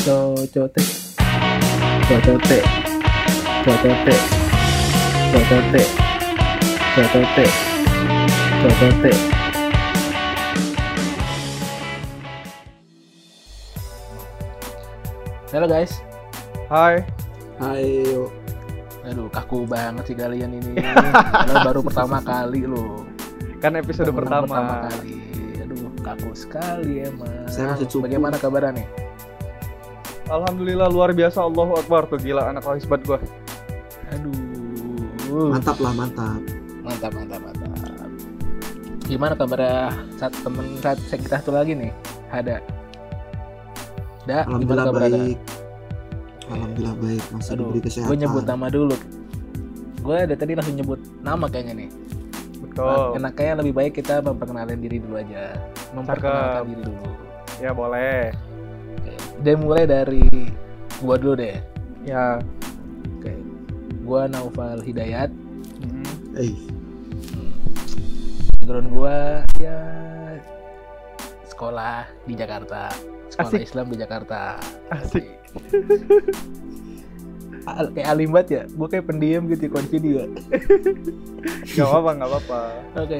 cocote cocote cocote cocote cocote cocote Halo guys, Hai. Ayo. aduh kaku banget sih kalian ini. Padahal baru pertama kali loh. Kan episode pertama. pertama kali. Aduh kaku sekali emang. Saya masih cupu. Bagaimana kabarnya nih? Alhamdulillah luar biasa Allahu Akbar tuh gila anak hisbat gua. Aduh. Mantap lah, mantap. mantap mantap mantap gimana kabarnya saat temen saat kita satu lagi nih ada da gimana Alhamdulillah kabar ada baik. Alhamdulillah baik, masih aduh diberi kesehatan. gue nyebut nama dulu gue ada tadi langsung nyebut nama kayaknya nih Betul. enak kayaknya lebih baik kita memperkenalkan diri dulu aja memperkenalkan diri dulu Ya boleh. Dan mulai dari gua dulu deh Ya. oke gua Naufal Hidayat Hmm. Eh, background gua ya sekolah di Jakarta sekolah Asik. Islam di Jakarta Asik. Al- kayak alim banget ya gue kayak pendiam gitu ya kunci dia Gak apa-apa, gak apa-apa. oke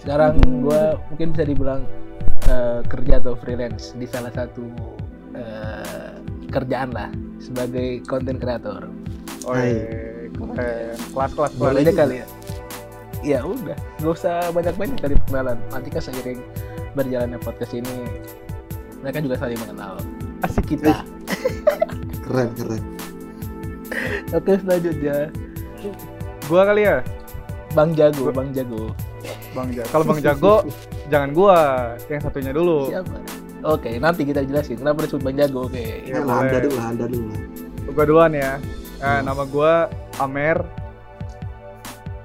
sekarang gue mungkin bisa dibilang eh, kerja atau freelance di salah satu eh, kerjaan lah sebagai konten kreator Oh, iya. Kelas-kelas kelas. boleh aja kali ya? Ya udah nggak usah banyak-banyak kali perkenalan. Nanti kan seiring berjalannya podcast ini mereka juga saling mengenal. Asik kita. Keren keren. oke selanjutnya. Gua kali ya, Bang Jago Bang Jago. Bang Jago. Kalau Bang Jago, jangan gua, yang satunya dulu. siapa oke nanti kita jelasin kenapa disebut Bang Jago oke Iya, Ya, lah, anda dulu lah, anda dulu. Gua duluan ya. Nah, Hmm. nama gua Amer.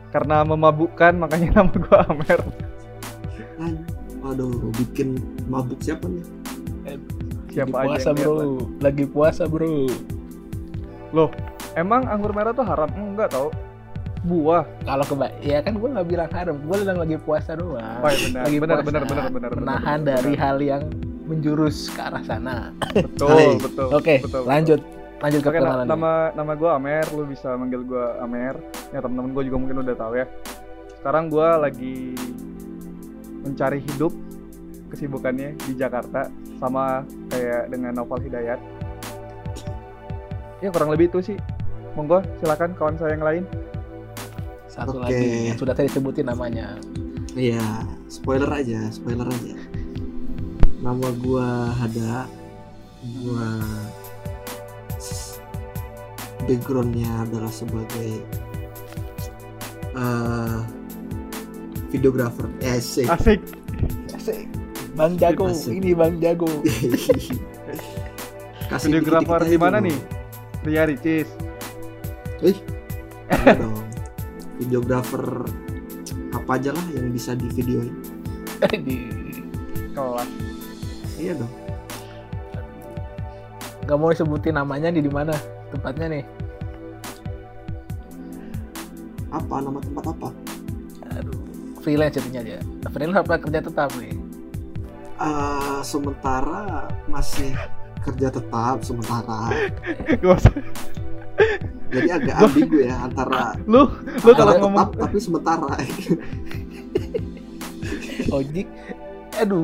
Karena memabukkan makanya nama gua Amer. An- Waduh, bikin mabuk siapa nih? Siapa lagi puasa aja yang bro lihat lagi puasa bro Loh, emang anggur merah tuh haram? Enggak tau. Buah. kalau keba ya kan gue nggak bilang haram gue bilang lagi puasa doang Oh, iya benar. lagi Benar, puasa. benar, benar, benar, benar, menahan benar, dari benar. hal yang menjurus ke arah sana Betul, betul. oke betul, lanjut lanjut ke kenalan nama nama gue Amer, lu bisa manggil gue Amer. Ya teman-teman gue juga mungkin udah tahu ya. Sekarang gue lagi mencari hidup kesibukannya di Jakarta sama kayak dengan Novel Hidayat. Ya kurang lebih itu sih. Monggo silakan kawan saya yang lain. satu Oke. lagi yang sudah saya sebutin namanya Iya, spoiler aja, spoiler aja. Nama gua Hada. Gua backgroundnya adalah sebagai eh videographer. Eh, asik. Asik. Asik. Bang Jago Asik. ini Bang Jago Kasih Videografer dikit-dikit di mana nih? Ria Ricis. Eh, dong. Videografer apa aja lah yang bisa di videoin. di Kelas. Iya dong. nggak mau disebutin namanya di mana tempatnya nih Apa nama tempat apa? aduh freelance jadinya aja freelance apa kerja tetap nih Eh, sementara masih kerja tetap sementara. Jadi agak ambigu ya antara Lu lu kalau kerja ngomong tetap tapi sementara. ojek aduh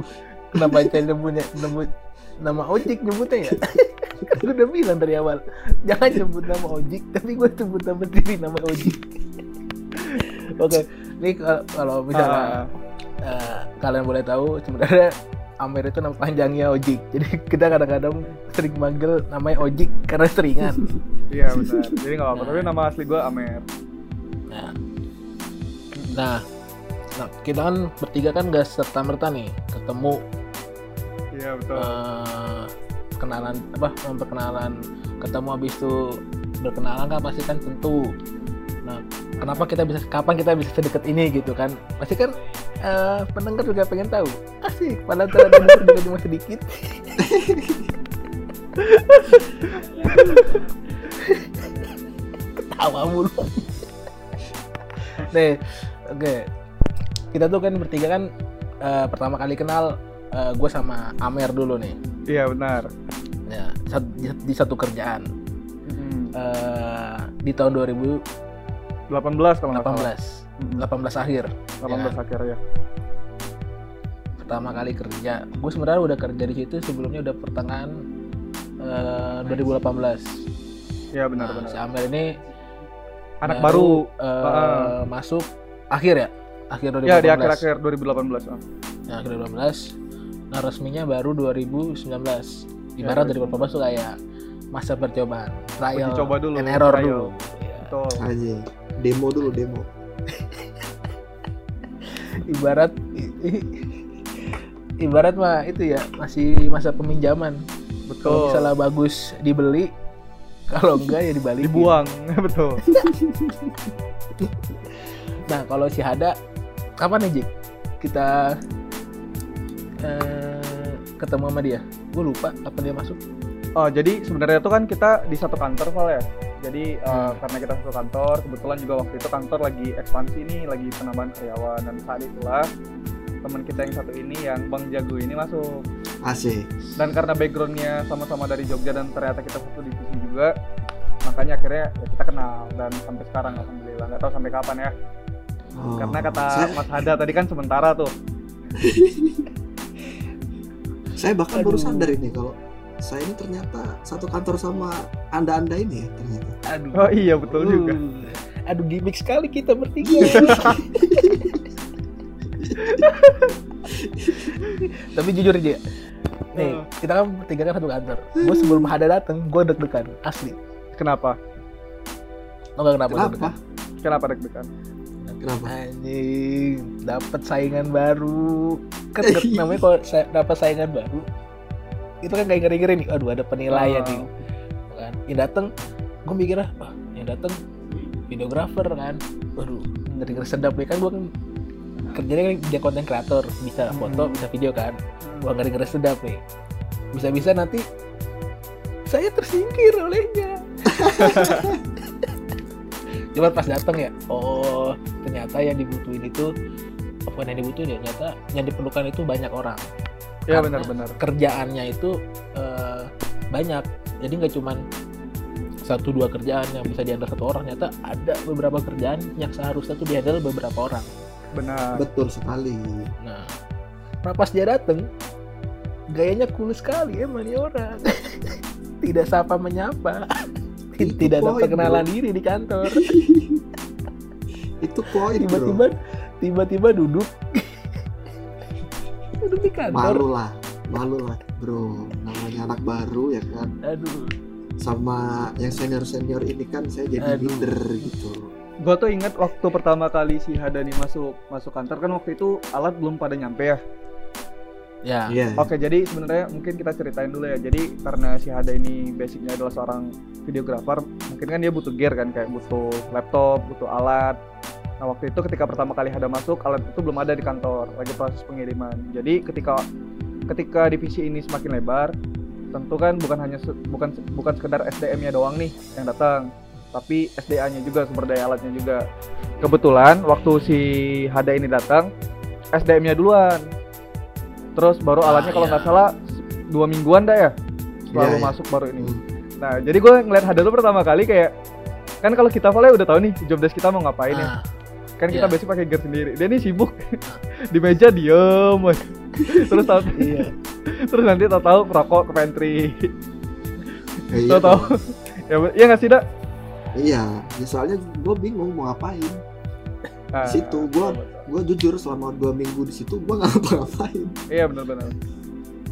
kenapa saya nyebutnya nyebut nama ojek nyebutnya ya? Gue udah bilang dari awal. Jangan sebut nama ojek tapi gue sebut nama diri nama ojek. Oke ini kalau- misalnya Ah, eh, kalian boleh tahu sebenarnya Amer itu nama panjangnya ojek. Jadi kita kadang-kadang sering manggil namanya ojek karena seringan. Iya benar. Jadi nggak apa-apa. Tapi nama asli gue Amer. Nah, nah, nah, kita kan bertiga kan gak serta merta nih ketemu Iya betul. eh, kenalan apa memperkenalan ketemu habis itu berkenalan kan pasti kan tentu. Nah, kenapa kita bisa kapan kita bisa sedekat ini gitu kan? Pasti kan eh, pendengar juga pengen tahu. Asik, padahal terhadap juga cuma sedikit. Ketawa mulu. Nih, oke. Kita tuh kan bertiga kan eh, pertama kali kenal gue sama Amer dulu nih. Iya benar. Ya, sat- di, di satu kerjaan Mm, Eh, di tahun 2018 18 kalau nggak salah. Mm, 18 akhir 18 akhir ya. pertama kali kerja gue sebenarnya udah kerja di situ sebelumnya udah pertengahan eh, 2018 Iya nah, benar-benar. si Amel ini Anak baru. eh, Ah. masuk akhir ya akhir 2018 Ya di akhir-akhir 2018. ah. Ya, akhir 2018 nah resminya baru 2019 ibarat Ya, 2018 tuh kayak masa percobaan trial coba dulu, and error trial. dulu Ya. Betul. aja demo dulu demo ibarat ibarat mah itu ya masih masa peminjaman kalau Betul. misalnya bagus dibeli kalau enggak ya dibalikin Dibuang. Betul. nah kalau si Hada kapan nih Jik kita eh, ketemu sama dia gue lupa kapan dia masuk Oh, jadi sebenarnya itu kan kita di satu kantor Val ya. Jadi uh, Hmm. karena kita satu kantor, kebetulan juga waktu itu kantor lagi ekspansi nih, lagi penambahan karyawan dan saat itulah teman kita yang satu ini yang Bang Jago ini masuk. asik Dan karena backgroundnya sama-sama dari Jogja dan ternyata kita satu divisi juga, makanya akhirnya ya kita kenal dan sampai sekarang alhamdulillah nggak tahu sampai kapan ya. Oh, Karena kata saya, Mas Hada tadi kan sementara tuh. saya bahkan baru Aduh. sadar ini kalau saya ini ternyata satu kantor sama anda anda ini ya ternyata aduh Oh iya betul juga. Uh, aduh gimmick sekali kita bertiga tapi jujur aja nih Uh. kita kan bertiga kan satu kantor gue sebelum Hada dateng gue deg-degan asli Kenapa? lo gak kenapa kenapa deg-degan? Kenapa deg-degan? Kenapa? Anjing dapat saingan baru. Kan namanya kalau sa- dapat saingan baru itu kan kayak ngeri-ngeri nih. Aduh ada penilaian Oh. nih kan yang dateng gue mikir ah "Wah, yang dateng videografer kan. Waduh ngeri-ngeri sedap ya. Kan gue kan kerjanya kan dia konten kreator bisa foto Hmm. bisa video kan. Wah ngeri-ngeri sedap nih. Bisa-bisa nanti saya tersingkir olehnya Cuma pas datang ya, oh ternyata yang dibutuhin itu bukan yang dibutuhin ya, ternyata yang diperlukan itu banyak orang. Ya Karena benar-benar. Kerjaannya itu eh, banyak, jadi nggak cuman satu dua kerjaan yang bisa dihandle satu orang, ternyata ada beberapa kerjaan yang seharusnya tuh dihandle beberapa orang. Benar. betul sekali Nah, nah pas dia dateng, gayanya cool sekali emang nih orang. Tidak sapa menyapa. Itu Tidak ada perkenalan bro. diri di kantor. itu poin bro tiba-tiba tiba-tiba duduk duduk di kantor malu lah malu lah bro namanya anak baru ya kan aduh sama yang senior senior ini kan saya jadi Aduh. leader gitu Gue tuh inget waktu pertama kali si Hadani masuk masuk kantor kan waktu itu alat belum pada nyampe ya. Ya iya Oke, jadi sebenarnya mungkin kita ceritain dulu ya. Jadi karena si Hada ini basicnya adalah seorang videografer, mungkin kan dia butuh gear kan kayak butuh laptop, butuh alat. Nah, waktu itu ketika pertama kali Hada masuk, alat itu belum ada di kantor, lagi proses pengiriman. Jadi ketika ketika divisi ini semakin lebar, tentu kan bukan hanya bukan bukan sekedar SDM-nya doang nih yang datang, tapi SDA-nya juga sumber daya alatnya juga. Kebetulan waktu si Hada ini datang, SDM-nya duluan. Terus baru Ah, alatnya kalau iya. nggak salah dua mingguan dah ya setelah Iya, lu iya. masuk baru ini. Hmm. Nah jadi gue ngeliat Hada lu pertama kali kayak kan kalau kita Vale udah tahu nih job desk kita mau ngapain ya. Ah, Kan kita iya. basic pakai gear sendiri. Dia nih sibuk di meja diem. terus tahu iya terus nanti tahu tahu rokok ke pantry. Iya, Tahu tahu. dong. ya iya nggak sih dak? iya ya soalnya gue bingung mau ngapain Di situ, gua- gue jujur selama dua minggu di situ gue nggak ngapa-ngapain. Iya benar-benar.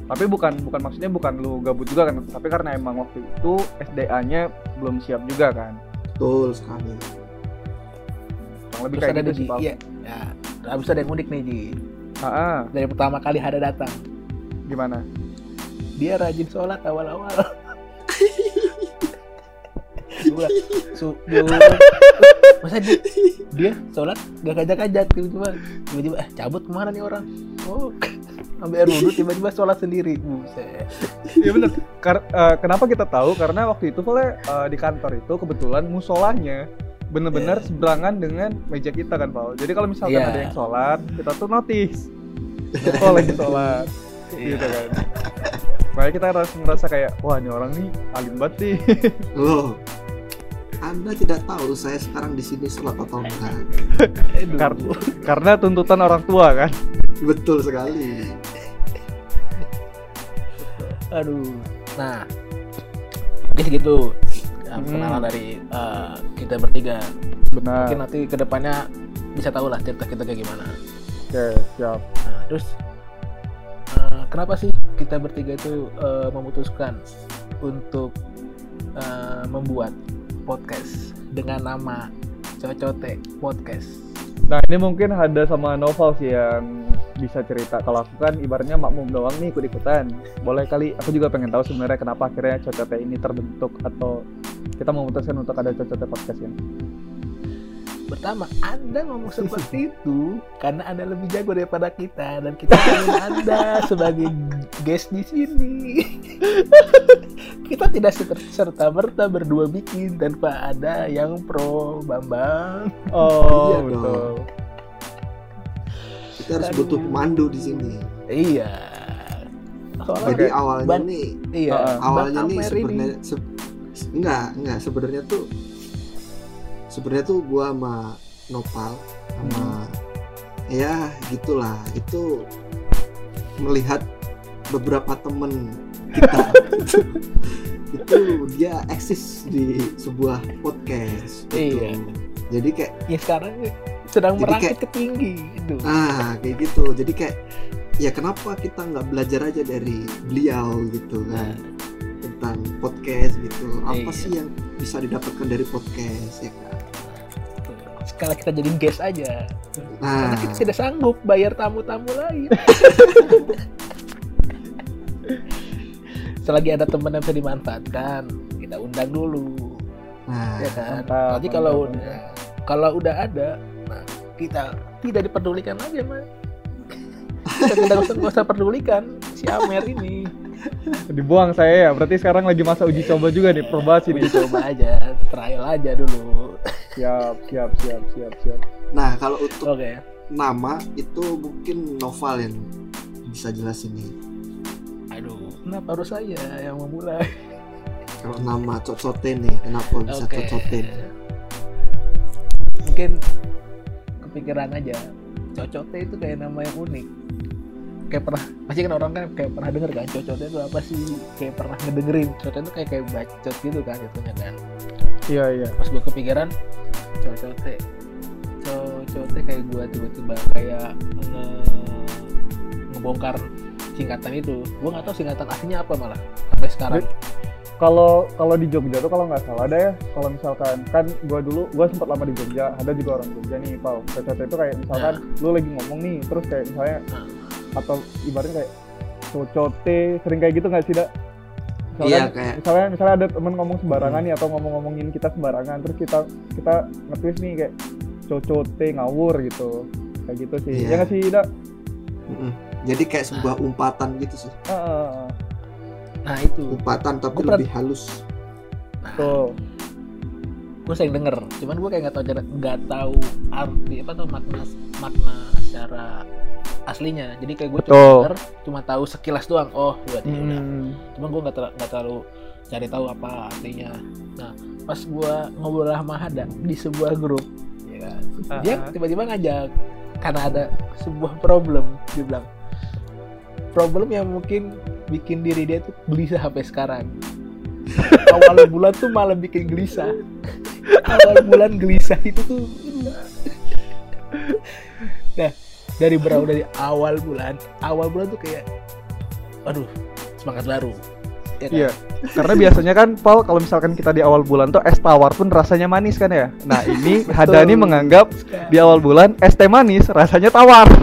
Tapi bukan bukan maksudnya bukan lu gabut juga kan, tapi karena emang waktu itu SDA-nya belum siap juga kan. betul sekali. Kurang lebih terus kayak ada gitu di sih, iya. Ya habis ada yang unik nih Ji. Ah, dari pertama kali Hada datang. Gimana? dia rajin sholat awal-awal. Gua, su, masa dia, dia sholat gak kajak-kajak tiba-tiba tiba-tiba eh cabut ke mana nih orang oh ambil air wudhu tiba-tiba sholat sendiri buset Iya benar. Kar- eh, kenapa kita tahu? Karena waktu itu Vale eh, di kantor itu kebetulan musolahnya bener-bener Iya. seberangan dengan meja kita kan, Paul. Jadi kalau misalkan Iya. ada yang sholat, kita tuh notice. Oh lagi sholat, gitu Iya. kan. makanya kita harus ngerasa kayak wah ini orang nih alim banget nih Loh, Anda tidak tahu saya sekarang di sini sholat atau enggak. Kar- karena tuntutan orang tua kan Betul sekali. Aduh. Nah, mungkin segitu ya, Hmm. perkenalan dari eh, kita bertiga. benar Mungkin nanti ke depannya bisa tahu lah cerita kita kayak gimana. oke siap Nah, terus eh, kenapa sih kita bertiga itu eh, memutuskan untuk eh, membuat podcast dengan nama Cocote Podcast? Nah ini mungkin ada sama Novel sih yang bisa cerita. Kalau aku kan ibaratnya makmum doang nih ikut-ikutan. Boleh kali, aku juga pengen tahu sebenarnya kenapa akhirnya Cocote ini terbentuk atau kita memutuskan untuk ada Cocote Podcast ini. Pertama, Anda ngomong seperti itu karena Anda lebih jago daripada kita dan kita ingin Anda sebagai guest di sini. kita tidak serta merta berdua bikin tanpa ada yang pro Bambang. Oh Iya betul. Kita harus Aduh. butuh pemandu di sini. Iya. Soalnya Jadi awalnya Ban- nih, iya, awalnya nih sebenarnya se- enggak, enggak sebenarnya tuh sebenarnya tuh gua sama Nopal sama ya gitulah itu melihat beberapa temen kita itu dia eksis di sebuah podcast gitu. Iya. jadi kayak ya sekarang sedang Jadi merangkit kayak- ke tinggi gitu. ah kayak gitu jadi kayak ya kenapa kita nggak belajar aja dari beliau gitu kan tentang podcast gitu apa Iya. sih yang bisa didapatkan dari podcast ya kan Sekarang kita jadi guest aja. nah Karena kita tidak sanggup bayar tamu-tamu lain. Selagi ada teman yang bisa dimanfaatkan, kita undang dulu, nah ya kan? mantap, Nanti kalau mantap, udah kalau udah ada, nah kita tidak diperdulikan lagi mas. Kita tidak usah, usah pedulikan si Amer ini. Dibuang saya ya. Berarti sekarang lagi masa uji coba juga nih, probasi Uji nih. coba aja, trial aja dulu. Siap, siap, siap, siap, siap. nah kalau untuk Oke. nama itu mungkin novel yang bisa jelasin nih Aduh, kenapa harus saya yang memulai? kalau nama cocote nih kenapa bisa Oke. cocote Mungkin kepikiran aja. Cocote itu kayak nama yang unik. Kayak pernah, pasti kan orang kan kayak pernah denger kan cocote itu apa sih? Kayak pernah ngedengerin. Cocote itu kayak kayak bacot gitu kan jatuhnya kan. Iya, iya. Pas gue kepikiran cocote. Cocote kayak gue tiba-tiba kayak nge ngebongkar singkatan itu. Gue nggak tahu singkatan aslinya apa malah sampai sekarang. Kalau kalau di Jogja tuh kalau nggak salah ada ya. Kalau misalkan kan gua dulu gua sempat lama di Jogja, ada juga orang Jogja nih, Pau. Cocote itu kayak misalkan lu lagi ngomong nih, terus kayak misalnya Nah. Atau ibaratnya kayak cocote, sering kayak gitu nggak sih, Dak? Misalkan, Iya, kayak- misalnya misalnya ada temen ngomong sembarangan nih atau ngomong-ngomongin kita sembarangan, terus kita kita nge-twist nih kayak cocote ngawur gitu. Kayak gitu sih. Iya. Ya nggak sih, Dak? Mm-mm. jadi kayak sebuah umpatan gitu sih Ah, ah, ah. Nah itu. umpatan tapi Gua lebih halus Nah, Tuh. gue sering denger cuman gue kayak nggak tahu cara nggak tahu arti apa tuh makna makna secara aslinya. Jadi kayak gue cuma denger cuma tahu sekilas doang. Oh ya udah. Hmm. cuman gue nggak ter- terlalu cari tahu apa artinya. Nah pas gue ngobrol sama Hada di sebuah grup ya kan? Ah, dia tiba-tiba ngajak karena ada sebuah problem dia bilang. Problem yang mungkin bikin diri dia tuh gelisah sampai sekarang. Awal bulan tuh malah bikin gelisah. Awal bulan gelisah itu tuh. Nah dari berawal dari awal bulan awal bulan tuh kayak aduh semangat baru ya kan? Iya. Karena biasanya kan Paul kalau misalkan kita di awal bulan tuh es tawar pun rasanya manis kan ya. Nah, ini Hadani menganggap di awal bulan es teh manis rasanya tawar.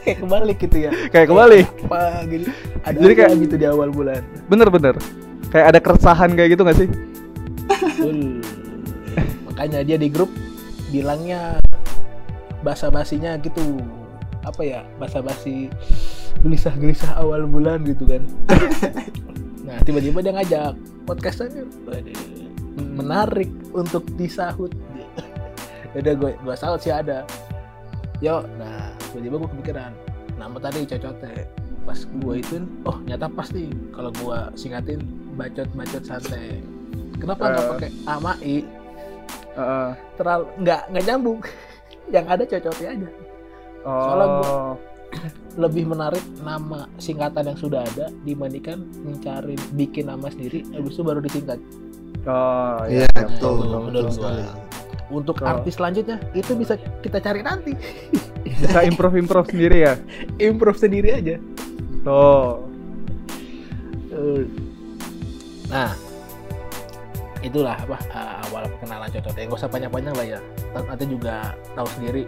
kayak kebalik gitu ya Kayak kebalik. apa gitu ada Jadi kayak- gitu di awal bulan Bener-bener. Kayak ada keresahan kayak gitu gak sih? Makanya dia di grup bilangnya basa-basinya gitu. Apa ya? Basa-basi gelisah-gelisah awal bulan gitu kan. nah, tiba-tiba dia ngajak podcastannya. Waduh, menarik untuk disahut. Udah gue gue sahut sih ada. Yo, nah tiba-tiba gue kepikiran nama tadi cocote. pas gue itu oh nyata pasti kalau gue singkatin bacot bacot santai kenapa nggak Eh. pakai amai Heeh. terlalu nggak nggak nyambung yang ada cocoknya aja. Soalnya oh. lebih menarik nama singkatan yang sudah ada dibandingkan mencari bikin nama sendiri habis itu baru disingkat. Oh Iya, iya betul, itu betul, menurut betul sekali. untuk Betul. artis selanjutnya itu bisa kita cari nanti. Bisa improve improve sendiri ya? Improve sendiri aja. Tuh. Eh, nah itulah apa eh, awal perkenalan cocotnya gak usah panjang-panjang lah ya nanti juga tahu sendiri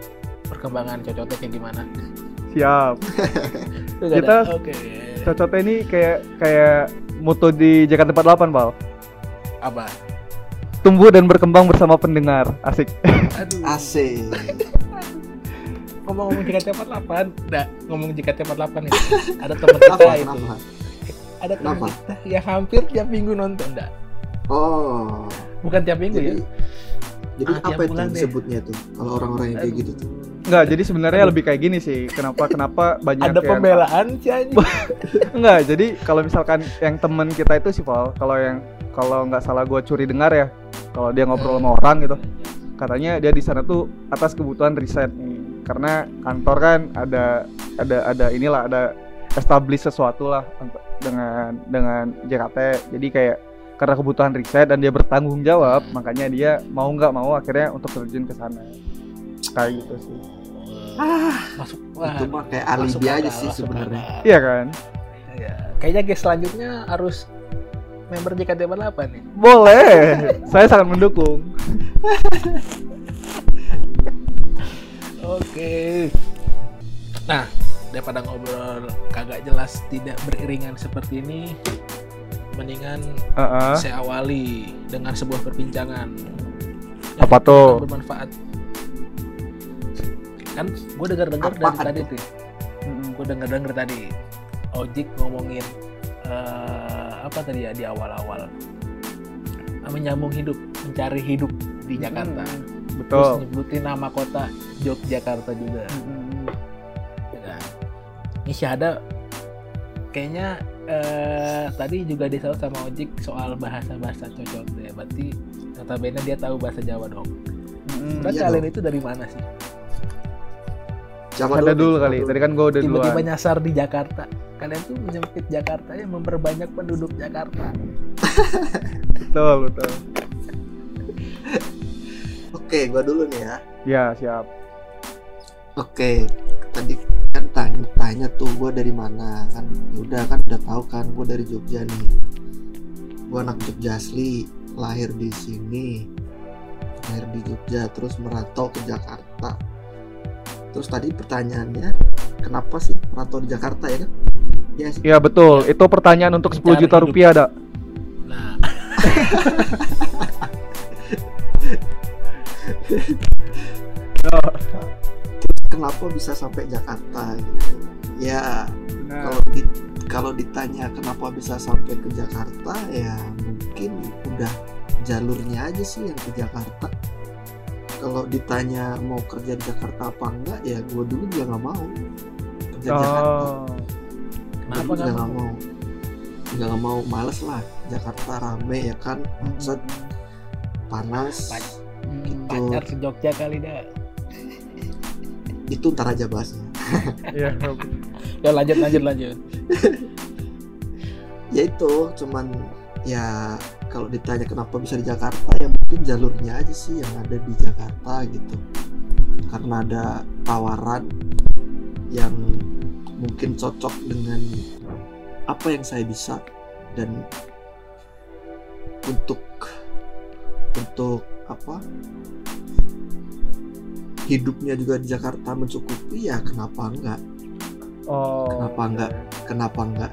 perkembangan cocotnya kayak gimana. Siap. Kita- oke. cocoknya ini kayak kayak moto di Jakarta 48 Pal. Apa? Tumbuh dan berkembang bersama pendengar. Asik. Aduh. AC ngomong-ngomong JKT 48 nah ngomong JKT 48 nih. Ada teman kita itu. Ada teman kita yang hampir tiap minggu nonton enggak oh. Bukan tiap minggu jadi ya jadi Ah, apa itu disebutnya tuh kalau orang-orang yang kayak gitu tuh Enggak, jadi sebenarnya lebih kayak gini sih. Kenapa kenapa banyak ada yang pembelaan sih. Enggak, jadi kalau misalkan yang temen kita itu sih Val, kalau yang kalau nggak salah gue curi dengar ya, kalau dia ngobrol sama orang gitu, katanya dia di sana tuh atas kebutuhan riset nih. Karena kantor kan ada ada ada inilah ada establish sesuatu lah dengan dengan JKT. Jadi kayak karena kebutuhan riset dan dia bertanggung jawab, makanya dia mau nggak mau akhirnya untuk terjun ke sana. Kayak gitu sih. masuk wah, itu mah kayak alibi aja sih sebenarnya. Iya kan? Iya. kayaknya guys selanjutnya harus member JKT48 nih Boleh. Saya sangat mendukung. Oke. Nah, daripada ngobrol kagak jelas tidak beriringan seperti ini, mendingan Heeh. saya awali dengan sebuah perbincangan. Apa tuh? Yang bermanfaat. Kan gue dengar-dengar dari Apaan tadi tuh? tuh. Gue dengar-dengar tadi. Ojek ngomongin eh, apa tadi ya di awal-awal. Menyambung hidup, mencari hidup di Jakarta. Terus Betul. nyebutin nama kota Yogyakarta juga. Mm-mm. ya kan? Ini Syahada kayaknya eh, tadi juga disaut sama Ojik soal bahasa-bahasa cocok ya. Berarti notabene dia tahu bahasa Jawa dong. Berarti Iya kalian dong. itu dari mana sih? Nih? dulu Siapa kali. Tadi kan gue udah Tiba-tiba duluan. nyasar di Jakarta. Kalian tuh menyempit Jakarta ya memperbanyak penduduk Jakarta. Betul, betul. oke gua dulu nih ya Ya, siap. Oke, tadi tanya, tuh gue dari mana kan? Ya udah kan udah tahu kan gue dari Jogja nih. Gue anak Jogja asli, lahir di sini, lahir di Jogja, terus merantau ke Jakarta. Terus tadi pertanyaannya, kenapa sih merantau di Jakarta ya kan? Ya sih. Ya, betul. Itu pertanyaan untuk 10 Mencari juta hidup. rupiah, dak. Nah, Kenapa bisa sampai Jakarta gitu? Ya Nah, kalau di, kalau ditanya kenapa bisa sampai ke Jakarta ya mungkin udah jalurnya aja sih yang ke Jakarta. Kalau ditanya mau kerja di Jakarta apa enggak ya gue dulu juga nggak mau kerja di Jakarta. Oh. kenapa nggak mau? mau nggak mau males lah. Jakarta rame ya kan? Macet panas. Pa- gitu Pacar ke Jogja kali dah. Itu ntar aja bahasnya Iya, Ya lanjut lanjut lanjut. ya itu cuman ya kalau ditanya kenapa bisa di Jakarta ya mungkin jalurnya aja sih yang ada di Jakarta gitu. Karena ada tawaran yang mungkin cocok dengan apa yang saya bisa dan untuk untuk apa hidupnya juga di Jakarta mencukupi ya kenapa enggak Oh. Kenapa enggak? kenapa enggak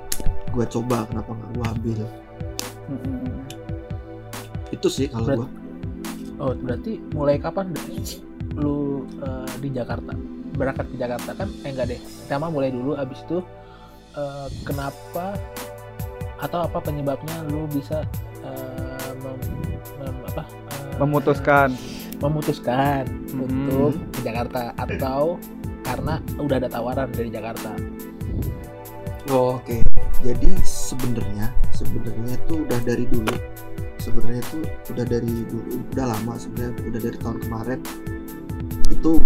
gue coba kenapa enggak gue ambil Mm-mm. itu sih kalau gue Oh berarti mulai kapan deh lu eh, di Jakarta berangkat ke Jakarta kan? Eh enggak deh. Pertama mulai dulu abis itu eh, kenapa atau apa penyebabnya lu bisa eh, mem- mem- apa eh, Memutuskan. Memutuskan Hmm. untuk ke Jakarta atau karena udah ada tawaran dari Jakarta Oh, Oke, jadi sebenarnya sebenarnya itu udah dari dulu. Sebenarnya itu udah dari dulu, udah lama sebenarnya udah dari tahun kemarin. Itu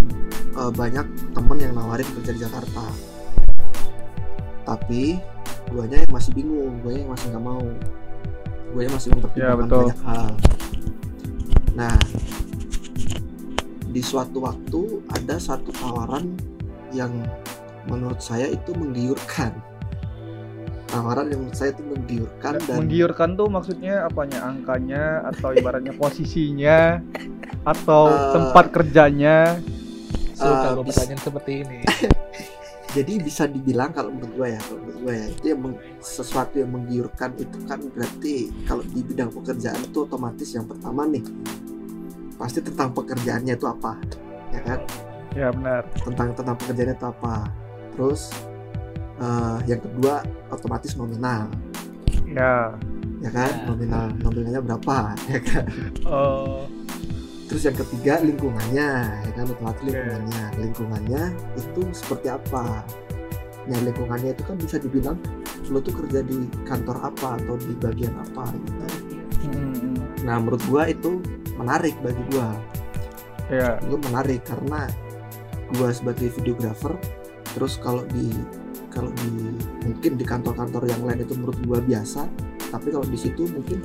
eh, banyak temen yang nawarin kerja di Jakarta. Tapi guanya yang masih bingung, guanya yang masih nggak mau. Guanya masih mempertimbangkan betul. banyak hal. Nah, di suatu waktu ada satu tawaran yang menurut saya itu menggiurkan tawaran yang menurut saya itu menggiurkan dan Menggiurkan tuh maksudnya apanya? Angkanya atau ibaratnya posisinya atau Eh, tempat kerjanya? Suka Eh, gue bis- pertanyaan seperti ini. jadi bisa dibilang kalau menurut gue ya kalau menurut gue ya itu yang meng- sesuatu yang menggiurkan itu kan berarti kalau di bidang pekerjaan itu otomatis yang pertama nih pasti tentang pekerjaannya itu apa ya kan Ya benar. tentang tentang pekerjaannya itu apa terus eh, yang kedua otomatis nominal Ya. ya kan Ya. nominal nominalnya berapa ya kan Oh, Terus yang ketiga lingkungannya, ya kan otomatis lingkungannya. Lingkungannya itu seperti apa? Nah lingkungannya itu kan bisa dibilang lo tuh kerja di kantor apa atau di bagian apa gitu. hmm, Nah menurut gua itu menarik bagi gua. ya. Gue menarik karena gua sebagai videographer, terus kalau di kalau di mungkin di kantor-kantor yang lain itu menurut gua biasa, tapi kalau di situ mungkin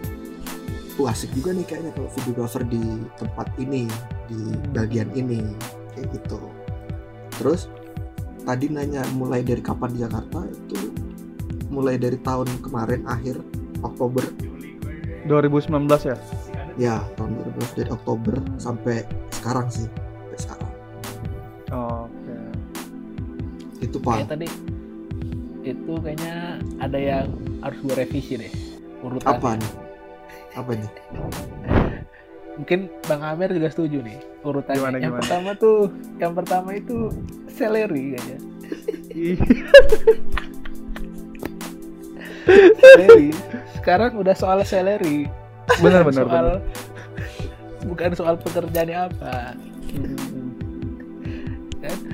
wah asik juga nih kayaknya kalau videographer di tempat ini di bagian ini kayak gitu terus tadi nanya mulai dari kapan di Jakarta itu mulai dari tahun kemarin akhir Oktober 2019 ya. Ya tahun 2012 dari Oktober sampai sekarang sih sampai sekarang Oke. itu Kayak pak tadi itu kayaknya ada yang harus gue revisi deh urutan. apa nih apa nih Mungkin Bang Amer juga setuju nih urutannya. Gimana, yang gimana? pertama tuh, yang pertama itu celery kayaknya. Celery. Sekarang udah soal celery. Benar Bukan benar soal, benar. Bukan soal pekerjaannya apa.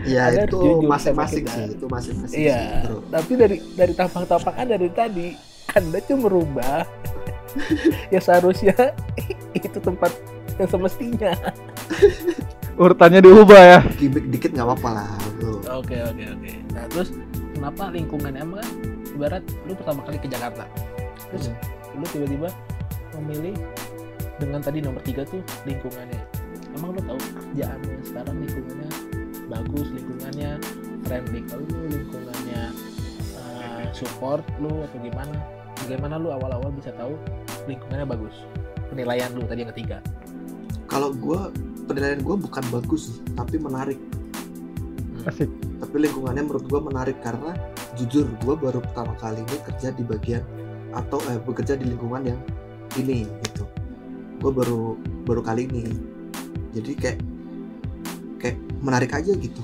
ya Ada itu masing-masing sih itu masing-masing Iya. sih. Tapi dari dari tampang-tampangan dari tadi Anda cuma merubah ya seharusnya itu tempat yang semestinya. Urutannya diubah ya. gimmick dikit nggak apa-apa lah Oke oke oke. Nah terus kenapa lingkungan emang kan ibarat lu pertama kali ke Jakarta, terus Hmm. lu tiba-tiba memilih dengan tadi nomor tiga tuh lingkungannya. Emang lu tahu kerjaan lu sekarang lingkungannya bagus, lingkungannya friendly kalau lu lingkungannya uh, support lu atau gimana? Bagaimana lu awal-awal bisa tahu lingkungannya bagus? Penilaian lu tadi yang ketiga. kalau gue penilaian gue bukan bagus sih, tapi menarik Asik. tapi lingkungannya menurut gue menarik karena jujur gue baru pertama kali ini kerja di bagian atau eh, bekerja di lingkungan yang ini gitu gue baru baru kali ini jadi kayak kayak menarik aja gitu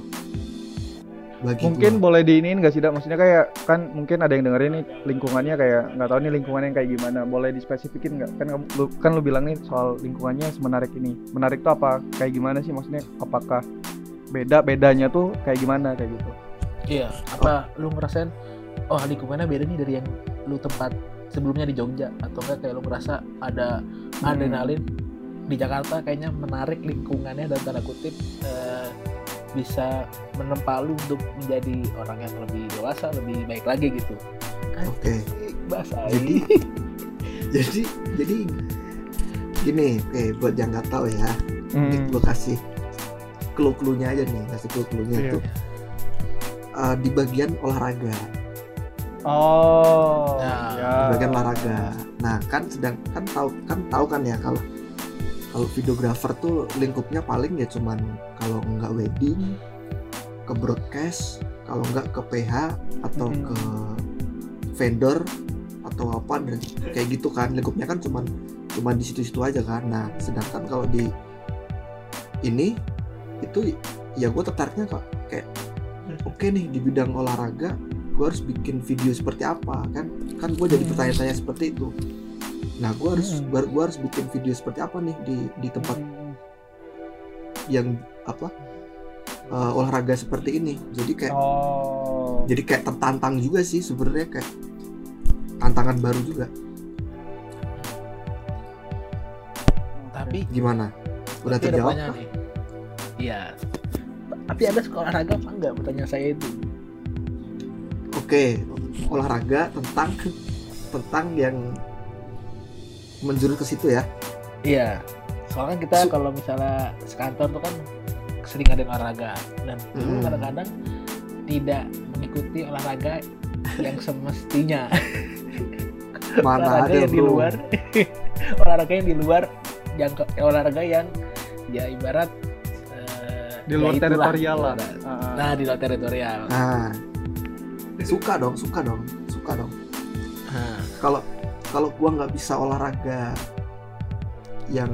bagi Mungkin gua. boleh diinin nggak sih, Dak? Maksudnya kayak kan mungkin ada yang dengerin nih lingkungannya kayak nggak tahu nih lingkungannya yang kayak gimana. Boleh dispesifikin nggak? Kan lu kan lu bilang nih soal lingkungannya semenarik ini. Menarik tuh apa? Kayak gimana sih maksudnya? Apakah beda bedanya tuh kayak gimana kayak gitu? Iya, apa lu ngerasain oh lingkungannya beda nih dari yang lu tempat sebelumnya di Jogja atau enggak kayak lu ngerasa ada adrenalin di Jakarta kayaknya menarik lingkungannya dan tanda kutip eh, bisa menempa lu untuk menjadi orang yang lebih dewasa, lebih baik lagi gitu. oke bahasa Jadi, ini. jadi jadi gini oke buat yang nggak tahu ya Hmm. gue kasih clue-cluenya aja nih kasih clue-cluenya itu uh, di bagian olahraga Oh, Nah, ya. bagian olahraga nah kan sedang kan tahu kan tahu kan ya kalau kalau videographer tuh lingkupnya paling ya cuman kalau nggak wedding ke broadcast kalau nggak ke PH atau Mhm. ke vendor atau apa dan kayak gitu kan lingkupnya kan cuman cuman di situ-situ aja kan nah sedangkan kalau di ini itu ya gue tertariknya kok kayak oke nih di bidang olahraga gue harus bikin video seperti apa kan kan gue jadi Hmm. bertanya-tanya seperti itu nah gue harus Hmm. gua, gua harus bikin video seperti apa nih di di tempat Hmm. yang apa uh, olahraga seperti ini jadi kayak Oh. jadi kayak tertantang juga sih sebenarnya kayak tantangan baru juga Tapi gimana udah terjawab. Iya. Tapi ada sekolah olahraga apa enggak? Pertanyaan saya itu. Oke olahraga tentang tentang yang menjurus ke situ ya Iya. Soalnya kita Su- kalau misalnya sekantor tuh kan sering ada olahraga dan Hmm. kadang-kadang tidak mengikuti olahraga yang semestinya. mana olahraga ada yang di luar olahraga yang di luar yang ke- olahraga yang ya ibarat eh, Di luar ya teritorial lah. Ah, Nah, di luar teritorial. nah suka dong suka dong suka dong. Nah, kalau kalau gua nggak bisa olahraga yang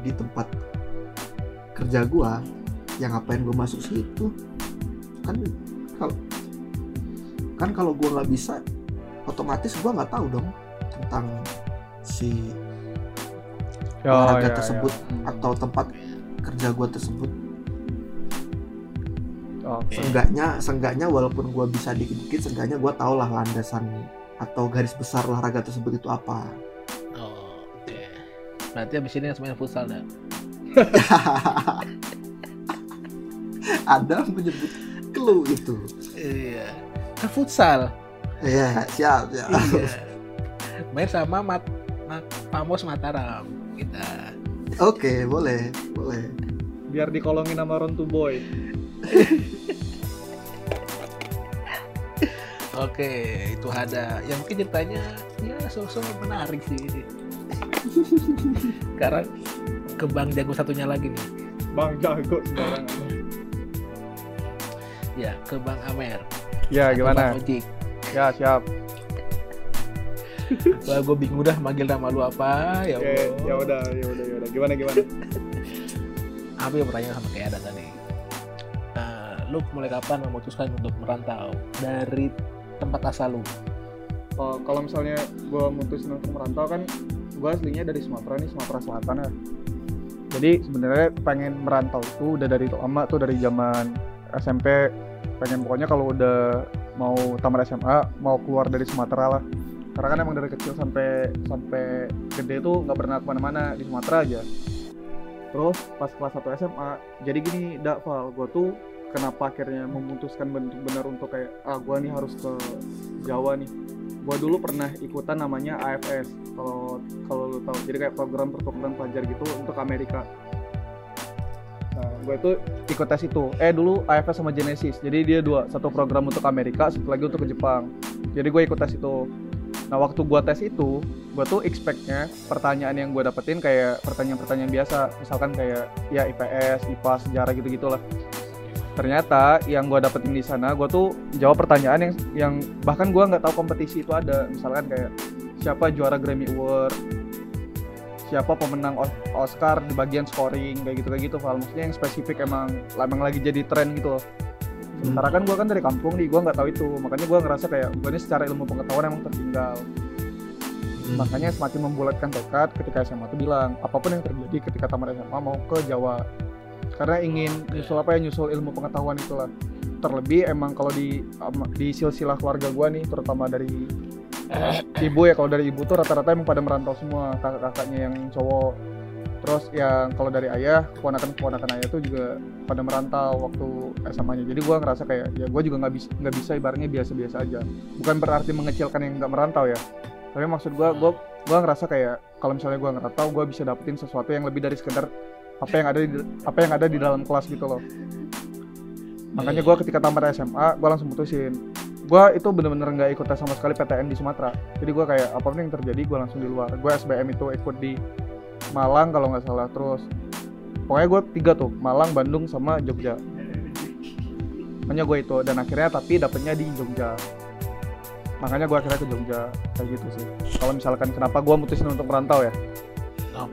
di tempat kerja gua yang ngapain gua masuk situ? Kan kalau kan kalau gua nggak bisa otomatis gua nggak tahu dong tentang si ya, olahraga ya, tersebut ya. atau tempat kerja gua tersebut Oke. seenggaknya seenggaknya walaupun gua bisa dikit-dikit seenggaknya gua tau lah landasan atau garis besar olahraga tersebut itu apa oh, oke. Berarti abis ini semuanya futsal dah. ada menyebut clue itu Iya. Kan futsal. ya siap ya iya. Main sama Mat, Mat Pamos Mataram kita. oke boleh boleh Biar dikolongin sama Ron to Boy. Oke, itu ada. Yang mungkin ceritanya ya sosok menarik sih. Sekarang ke Bang Jago satunya lagi nih. Bang jago sembarangan. Ya, ke Bang Amer. Ya Atau gimana? Bang Ojik. Ya siap. Wah, gue bingung dah manggil nama lu apa. Ya ya udah, ya udah, ya udah. Gimana gimana? Apa yang pertanyaan sama kayak ada tadi? Lu mulai kapan memutuskan untuk merantau dari tempat asal lu? Oh, kalau misalnya gue mutusin untuk merantau kan gue aslinya dari Sumatera nih Sumatera Selatan ya. Jadi sebenarnya pengen merantau itu udah dari lama tuh dari zaman SMP pengen pokoknya kalau udah mau tamat SMA mau keluar dari Sumatera lah. Karena kan emang dari kecil sampai sampai gede tuh nggak pernah ke mana-mana di Sumatera aja. Terus pas kelas 1 SMA jadi gini dak Val gue tuh kenapa akhirnya memutuskan benar-benar untuk kayak ah gue nih harus ke Jawa nih. Gue dulu pernah ikutan namanya AFS kalau kalau lu tahu. Jadi kayak program pertukaran pelajar gitu untuk Amerika. Nah gue itu ikut tes itu. Eh dulu AFS sama Genesis. Jadi dia dua satu program untuk Amerika satu lagi untuk ke Jepang. Jadi gue ikut tes itu. Nah waktu gue tes itu gue tuh expectnya pertanyaan yang gue dapetin kayak pertanyaan-pertanyaan biasa. Misalkan kayak ya IPS IPA sejarah gitu gitulah ternyata yang gue dapetin di sana gue tuh jawab pertanyaan yang yang bahkan gue nggak tahu kompetisi itu ada. Misalkan kayak siapa juara Grammy Award? Siapa pemenang Os- Oscar di bagian scoring? Kayak gitu kayak gitu Val. Maksudnya yang spesifik emang emang lagi jadi tren gitu loh. Sementara kan gue kan dari kampung nih gue nggak tahu itu. Makanya gue ngerasa kayak gue ini secara ilmu pengetahuan emang tertinggal. Hmm. makanya semakin membulatkan tekad ketika SMA tuh bilang apa pun yang terjadi ketika tamat SMA mau ke Jawa karena ingin nyusul apa ya nyusul ilmu pengetahuan itulah. Terlebih emang kalau di di silsilah keluarga gua nih terutama dari ibu ya kalau dari ibu tuh rata-rata emang pada merantau semua kakak-kakaknya yang cowok. Terus yang kalau dari ayah keponakan keponakan ayah tuh juga pada merantau waktu SMA-nya jadi gua ngerasa kayak ya gua juga nggak bisa nggak bisa ibaratnya biasa-biasa aja. Bukan berarti mengecilkan yang nggak merantau ya. Tapi maksud gua gua gua ngerasa kayak kalau misalnya gua ngerantau gua bisa dapetin sesuatu yang lebih dari sekedar apa yang ada di apa yang ada di dalam kelas gitu loh. Makanya gua ketika tamat SMA gua langsung putusin. Gua itu bener-bener nggak ikut tes sama sekali PTN di Sumatera. Jadi gua kayak apa pun yang terjadi gua langsung di luar. Gua SBM itu ikut di Malang kalau nggak salah terus pokoknya gue tiga tuh Malang Bandung sama Jogja. Makanya gue itu dan akhirnya tapi dapetnya di Jogja. Makanya gue akhirnya ke Jogja kayak gitu sih. Kalau misalkan kenapa gue mutusin untuk merantau ya. Nah,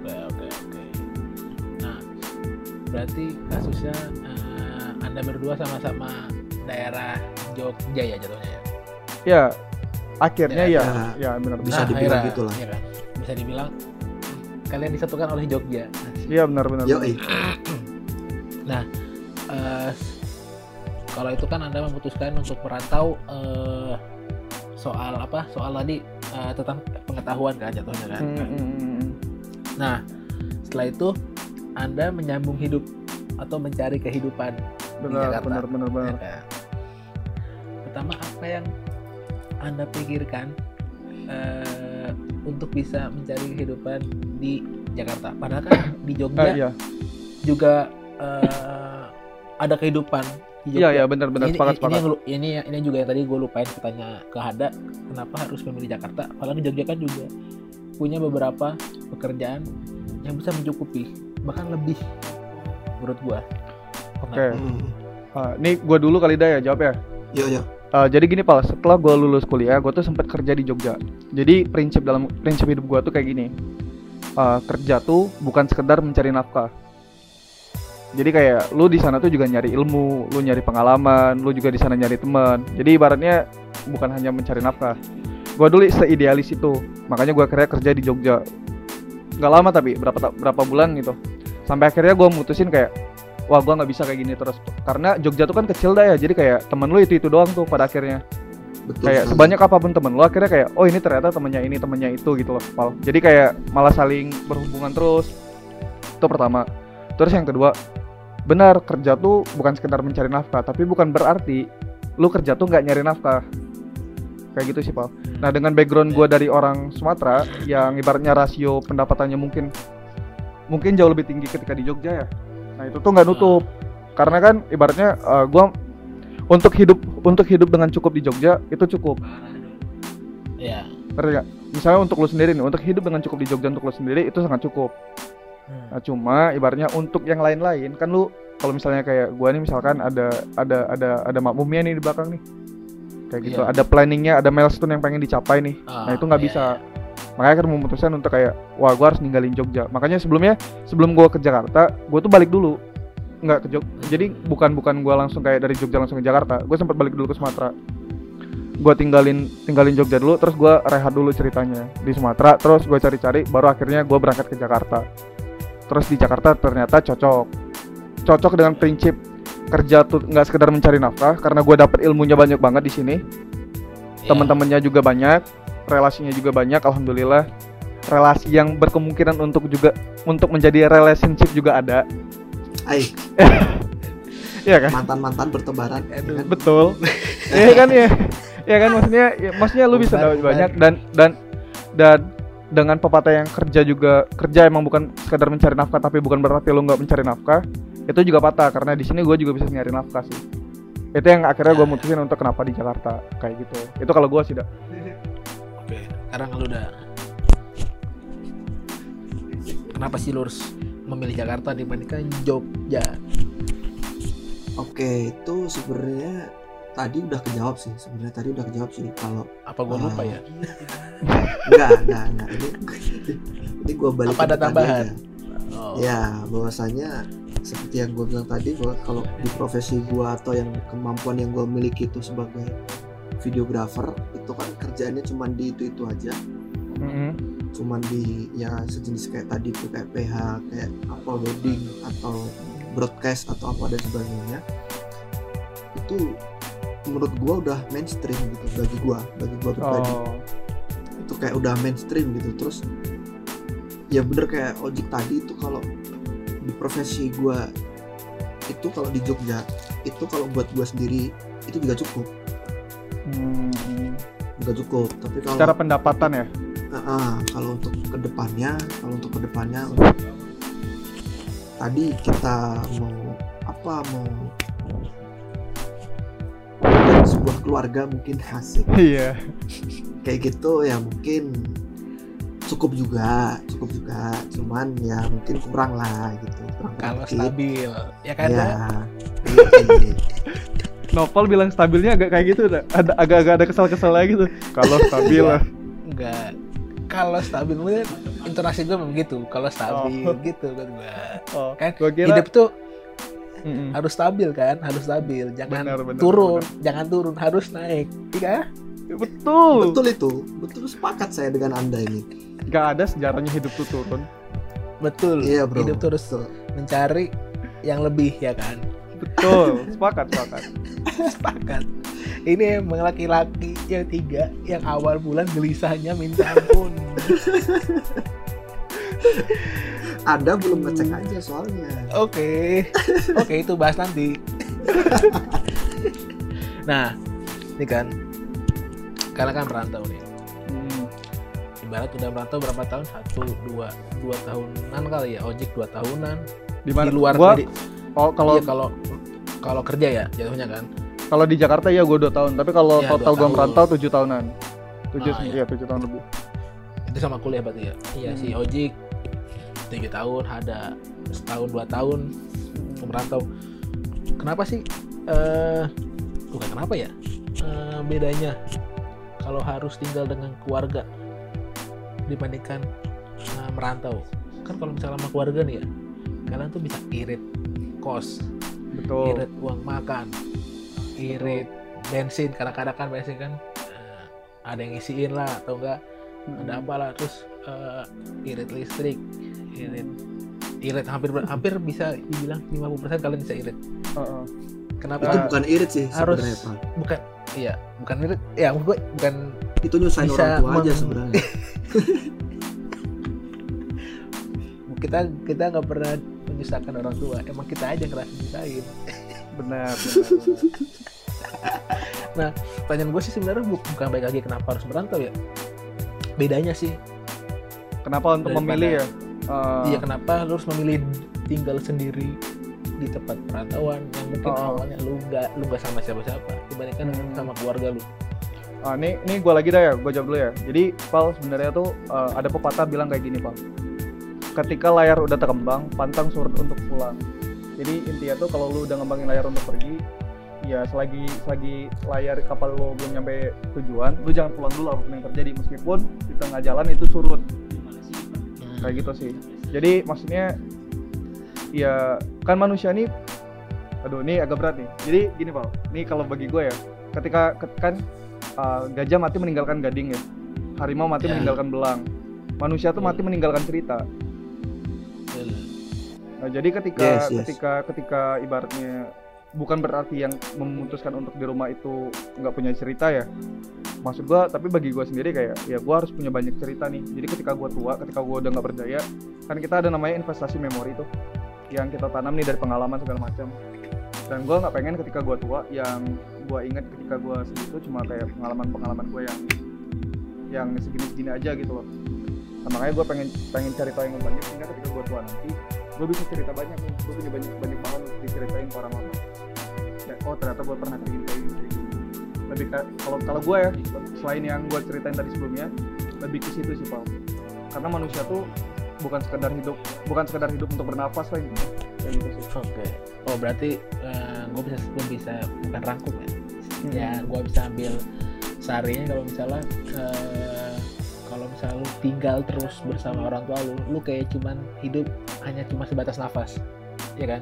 berarti kasusnya eh, anda berdua sama-sama daerah Jogja ya jatuhnya ya. ya akhirnya Ya, ya ya. ya, benar Bisa Nah, dibilang akhirnya, gitu lah. iya kan? Bisa dibilang kalian disatukan oleh Jogja. iya benar benar Yoi. Eh, kalau itu kan anda memutuskan untuk merantau eh, soal apa soal tadi eh, tentang pengetahuan kan jatuhnya kan Hmm, hmm, hmm. nah setelah itu anda menyambung hidup atau mencari kehidupan benar Jakarta. benar benar ya benar. Kan? pertama apa yang anda pikirkan eh, untuk bisa mencari kehidupan di Jakarta? Padahal kan di Jogja Ah, iya. juga eh, ada kehidupan di iya iya benar benar. Ini, sepakat ini, sepakat. lu- ini ini juga yang tadi gue lupain bertanya ke Hada kenapa harus memilih Jakarta? Padahal di Jogja kan juga punya beberapa pekerjaan yang bisa mencukupi bahkan lebih menurut gua oke Hmm. Ah, ini gue dulu kali dah ya jawab ya Yo yo. Uh, jadi gini pal, setelah gue lulus kuliah, gue tuh sempat kerja di Jogja. Jadi prinsip dalam prinsip hidup gue tuh kayak gini, Uh, kerja tuh bukan sekedar mencari nafkah. Jadi kayak lu di sana tuh juga nyari ilmu, lu nyari pengalaman, lu juga di sana nyari teman. Jadi ibaratnya bukan hanya mencari nafkah. Gue dulu seidealis itu, makanya gue akhirnya kerja di Jogja. Gak lama tapi berapa berapa bulan gitu. Sampai akhirnya gue mutusin kayak wah gue nggak bisa kayak gini terus. Karena Jogja tuh kan kecil dah ya jadi kayak temen lu itu itu doang tuh pada akhirnya. Betul. kayak sebanyak apa pun temen lu akhirnya kayak oh ini ternyata temennya ini temennya itu gitu loh Pal. jadi kayak malah saling berhubungan terus. Itu pertama. Terus yang kedua benar kerja tuh bukan sekedar mencari nafkah tapi bukan berarti lu kerja tuh nggak nyari nafkah. Kayak gitu sih Pal. Nah dengan background gue dari orang Sumatera yang ibaratnya rasio pendapatannya mungkin mungkin jauh lebih tinggi ketika di Jogja ya. Nah itu tuh nggak nutup. Karena kan ibaratnya eh, gua untuk hidup untuk hidup dengan cukup di Jogja itu cukup. Ya ngerti nggak? misalnya untuk lu sendiri nih untuk hidup dengan cukup di Jogja untuk lu sendiri itu sangat cukup. Hmm. nah, cuma ibaratnya untuk yang lain-lain kan lu kalau misalnya kayak gua nih misalkan ada ada ada ada makmumnya nih di belakang nih. Kayak gitu Iya. ada planningnya ada milestone yang pengen dicapai nih. Ah, nah itu nggak iya, bisa makanya kan memutuskan untuk kayak wah gua harus ninggalin Jogja. Makanya sebelumnya sebelum gua ke Jakarta gua tuh balik dulu. Nggak ke Jogja jadi bukan bukan gua langsung kayak dari Jogja langsung ke Jakarta. Gue sempat balik dulu ke Sumatera. Gua tinggalin tinggalin Jogja dulu terus gua rehat dulu ceritanya di Sumatera. Terus gue cari-cari baru akhirnya gua berangkat ke Jakarta. Terus di Jakarta ternyata cocok. Cocok dengan prinsip kerja tuh nggak sekedar mencari nafkah karena gue dapet ilmunya banyak banget di sini. Iya. teman-temannya juga banyak relasinya juga banyak alhamdulillah. Relasi yang berkemungkinan untuk juga untuk menjadi relationship juga ada. Ai, Iya kan? Mantan mantan bertebaran. ya Aduh. kan? betul. Iya kan ya ya kan maksudnya ya, maksudnya lu bisa dapat banyak dan dan dan dengan pepatah yang kerja juga kerja emang bukan sekedar mencari nafkah tapi bukan berarti lu nggak mencari nafkah itu juga patah. Karena di sini gue juga bisa nyari nafkah sih. Itu yang akhirnya gue Ya. mutusin untuk kenapa di Jakarta kayak gitu. Itu kalau gue sih dah oke sekarang lu udah kenapa sih lu harus memilih Jakarta dibandingkan Jogja Oke, itu sebenarnya tadi udah kejawab sih. Sebenarnya tadi udah kejawab sih kalau apa gua lupa Ah. ya enggak, enggak, enggak. Ini ini gua balik Apa ada tambahan? aja. oh. Ya, bahwasanya seperti yang gue bilang tadi bahwa kalau di profesi gua atau yang kemampuan yang gua miliki itu sebagai videografer itu kan kerjaannya cuma di itu itu aja Mm-mm. cuman di ya sejenis kayak tadi tuh kayak PH kayak apa wedding atau broadcast atau apa dan sebagainya itu menurut gua udah mainstream gitu bagi gua bagi gua pribadi oh itu kayak udah mainstream gitu terus ya bener kayak ojek tadi itu kalau di profesi gua itu kalau di Jogja itu kalau buat gua sendiri itu juga cukup Hmm. Juga cukup tapi kalau secara pendapatan ya? Ah, ah, kalau untuk ke depannya, kalau untuk ke depannya untuk tadi kita mau apa mau membuat sebuah keluarga mungkin asik. Iya. Kayak gitu ya mungkin cukup juga cukup juga. Cuman ya mungkin kurang lah gitu kurang kalau stabil. Ya kan? Ya Iya. Novel bilang stabilnya agak kayak gitu ada agak-agak ada kesal-kesalnya gitu. Kalau stabil. Lah enggak. Kalau stabil mungkin intonasi gue memang gitu. Kalau stabil Oh. gitu kan gua oh, kan gua kira hidup tuh Mm-mm. harus stabil kan? Harus stabil. Jangan Benar, benar, turun. jangan turun harus naik. Iya betul. Betul itu. Betul sepakat saya dengan anda ini. Gak ada sejarahnya hidup tuh turun. Betul. Iya bro. Hidup terus Betul. mencari yang lebih ya kan betul. Sepakat sepakat. Sepakat. Ini emang laki-laki yang tiga yang awal bulan gelisahnya minta ampun. Ada belum ngecek aja soalnya. Oke. Oke itu bahas nanti. Nah ini kan. Karena kan merantau nih. Hmm. ibarat udah merantau berapa tahun? Satu dua dua tahunan kali ya. Ojek dua tahunan. Di mana? di luar Gua, di- oh kalau iya, kalau kalau kerja ya jatuhnya kan. Kalau di Jakarta ya gue dua tahun, tapi kalau Iya, total gue merantau tujuh tahunan. Tujuh, Ah, iya. tujuh tahun lebih. itu sama kuliah berarti ya? Iya Hmm. si ojek tujuh tahun ada setahun dua tahun merantau. Kenapa sih eh bukan kenapa ya? Eh, bedanya kalau harus tinggal dengan keluarga dibandingkan eh, merantau. Kan kalau misalnya sama keluarga nih ya kalian tuh bisa irit kos. Betul. irit uang makan. Irit bensin kadang-kadang kan bensin kan eh, ada yang ngisiin lah atau enggak? Ada apa lah terus eh, irit listrik. Irit irit hampir hampir bisa dibilang 50% kalian bisa irit. Heeh. kenapa? Itu bukan irit sih harus sebenarnya Pak. bukan iya bukan irit. Ya gue bukan itu nyusahin bisa orang tua aja sebenarnya. Kita kita nggak pernah menyusahkan orang tua emang kita aja ngerasa nyusahin Benar. benar. pertanyaan gue sih sebenarnya bu- bukan baik lagi kenapa harus merantau ya bedanya sih Kenapa untuk Daripada- memilih ya? Eh, iya kenapa lu harus memilih tinggal sendiri di tempat perantauan yang mungkin Oh. awalnya lu nggak lu nggak sama siapa-siapa dibandingkan Hmm. sama keluarga lu Ah, ini ini gue lagi dah ya, gue jawab dulu ya. Jadi Pal sebenarnya tuh eh, ada pepatah bilang kayak gini Pal. Ketika layar udah terkembang, pantang surut untuk pulang. Jadi intinya tuh kalau lu udah ngembangin layar untuk pergi, ya selagi selagi layar kapal lu belum nyampe tujuan, lu jangan pulang dulu apa pun yang terjadi meskipun di tengah jalan itu surut kayak gitu sih. Jadi maksudnya ya kan manusia nih aduh ini agak berat nih. Jadi gini Pal, ini kalau bagi gue ya, ketika ket- kan uh, gajah mati meninggalkan gading ya harimau mati Ya. meninggalkan belang manusia tuh Ya. mati meninggalkan cerita. Nah, jadi ketika Yes, yes. ketika ketika ibaratnya bukan berarti yang memutuskan untuk di rumah itu nggak punya cerita ya. Maksud gua tapi bagi gua sendiri kayak ya gua harus punya banyak cerita nih. Jadi ketika gua tua ketika gua udah nggak berdaya kan kita ada namanya investasi memori tuh yang kita tanam nih dari pengalaman segala macam. Dan gua nggak pengen ketika gua tua yang gua ingat ketika gua segitu cuma kayak pengalaman-pengalaman gua yang yang segini-segini aja gitu loh nah, makanya gua pengen pengen cari tahu yang banyak. Sehingga ketika gua tua nanti gue bisa cerita banyak. Nih gue punya banyak banyak banget untuk diceritain ke orang-orang ya, oh ternyata gue pernah kayak gini kayak gini, kayak gini. lebih ke kalau kalau gue ya selain yang gue ceritain tadi sebelumnya lebih ke situ sih pak. Karena manusia tuh bukan sekedar hidup bukan sekedar hidup untuk bernafas lah gitu kayak gitu sih. Oke. Oh berarti gue bisa gue bisa bukan rangkum ya. Hmm. ya gue bisa ambil sarinya kalau misalnya eh, lu tinggal terus bersama orang tua lu lu kayak cuman hidup hanya cuma sebatas nafas ya kan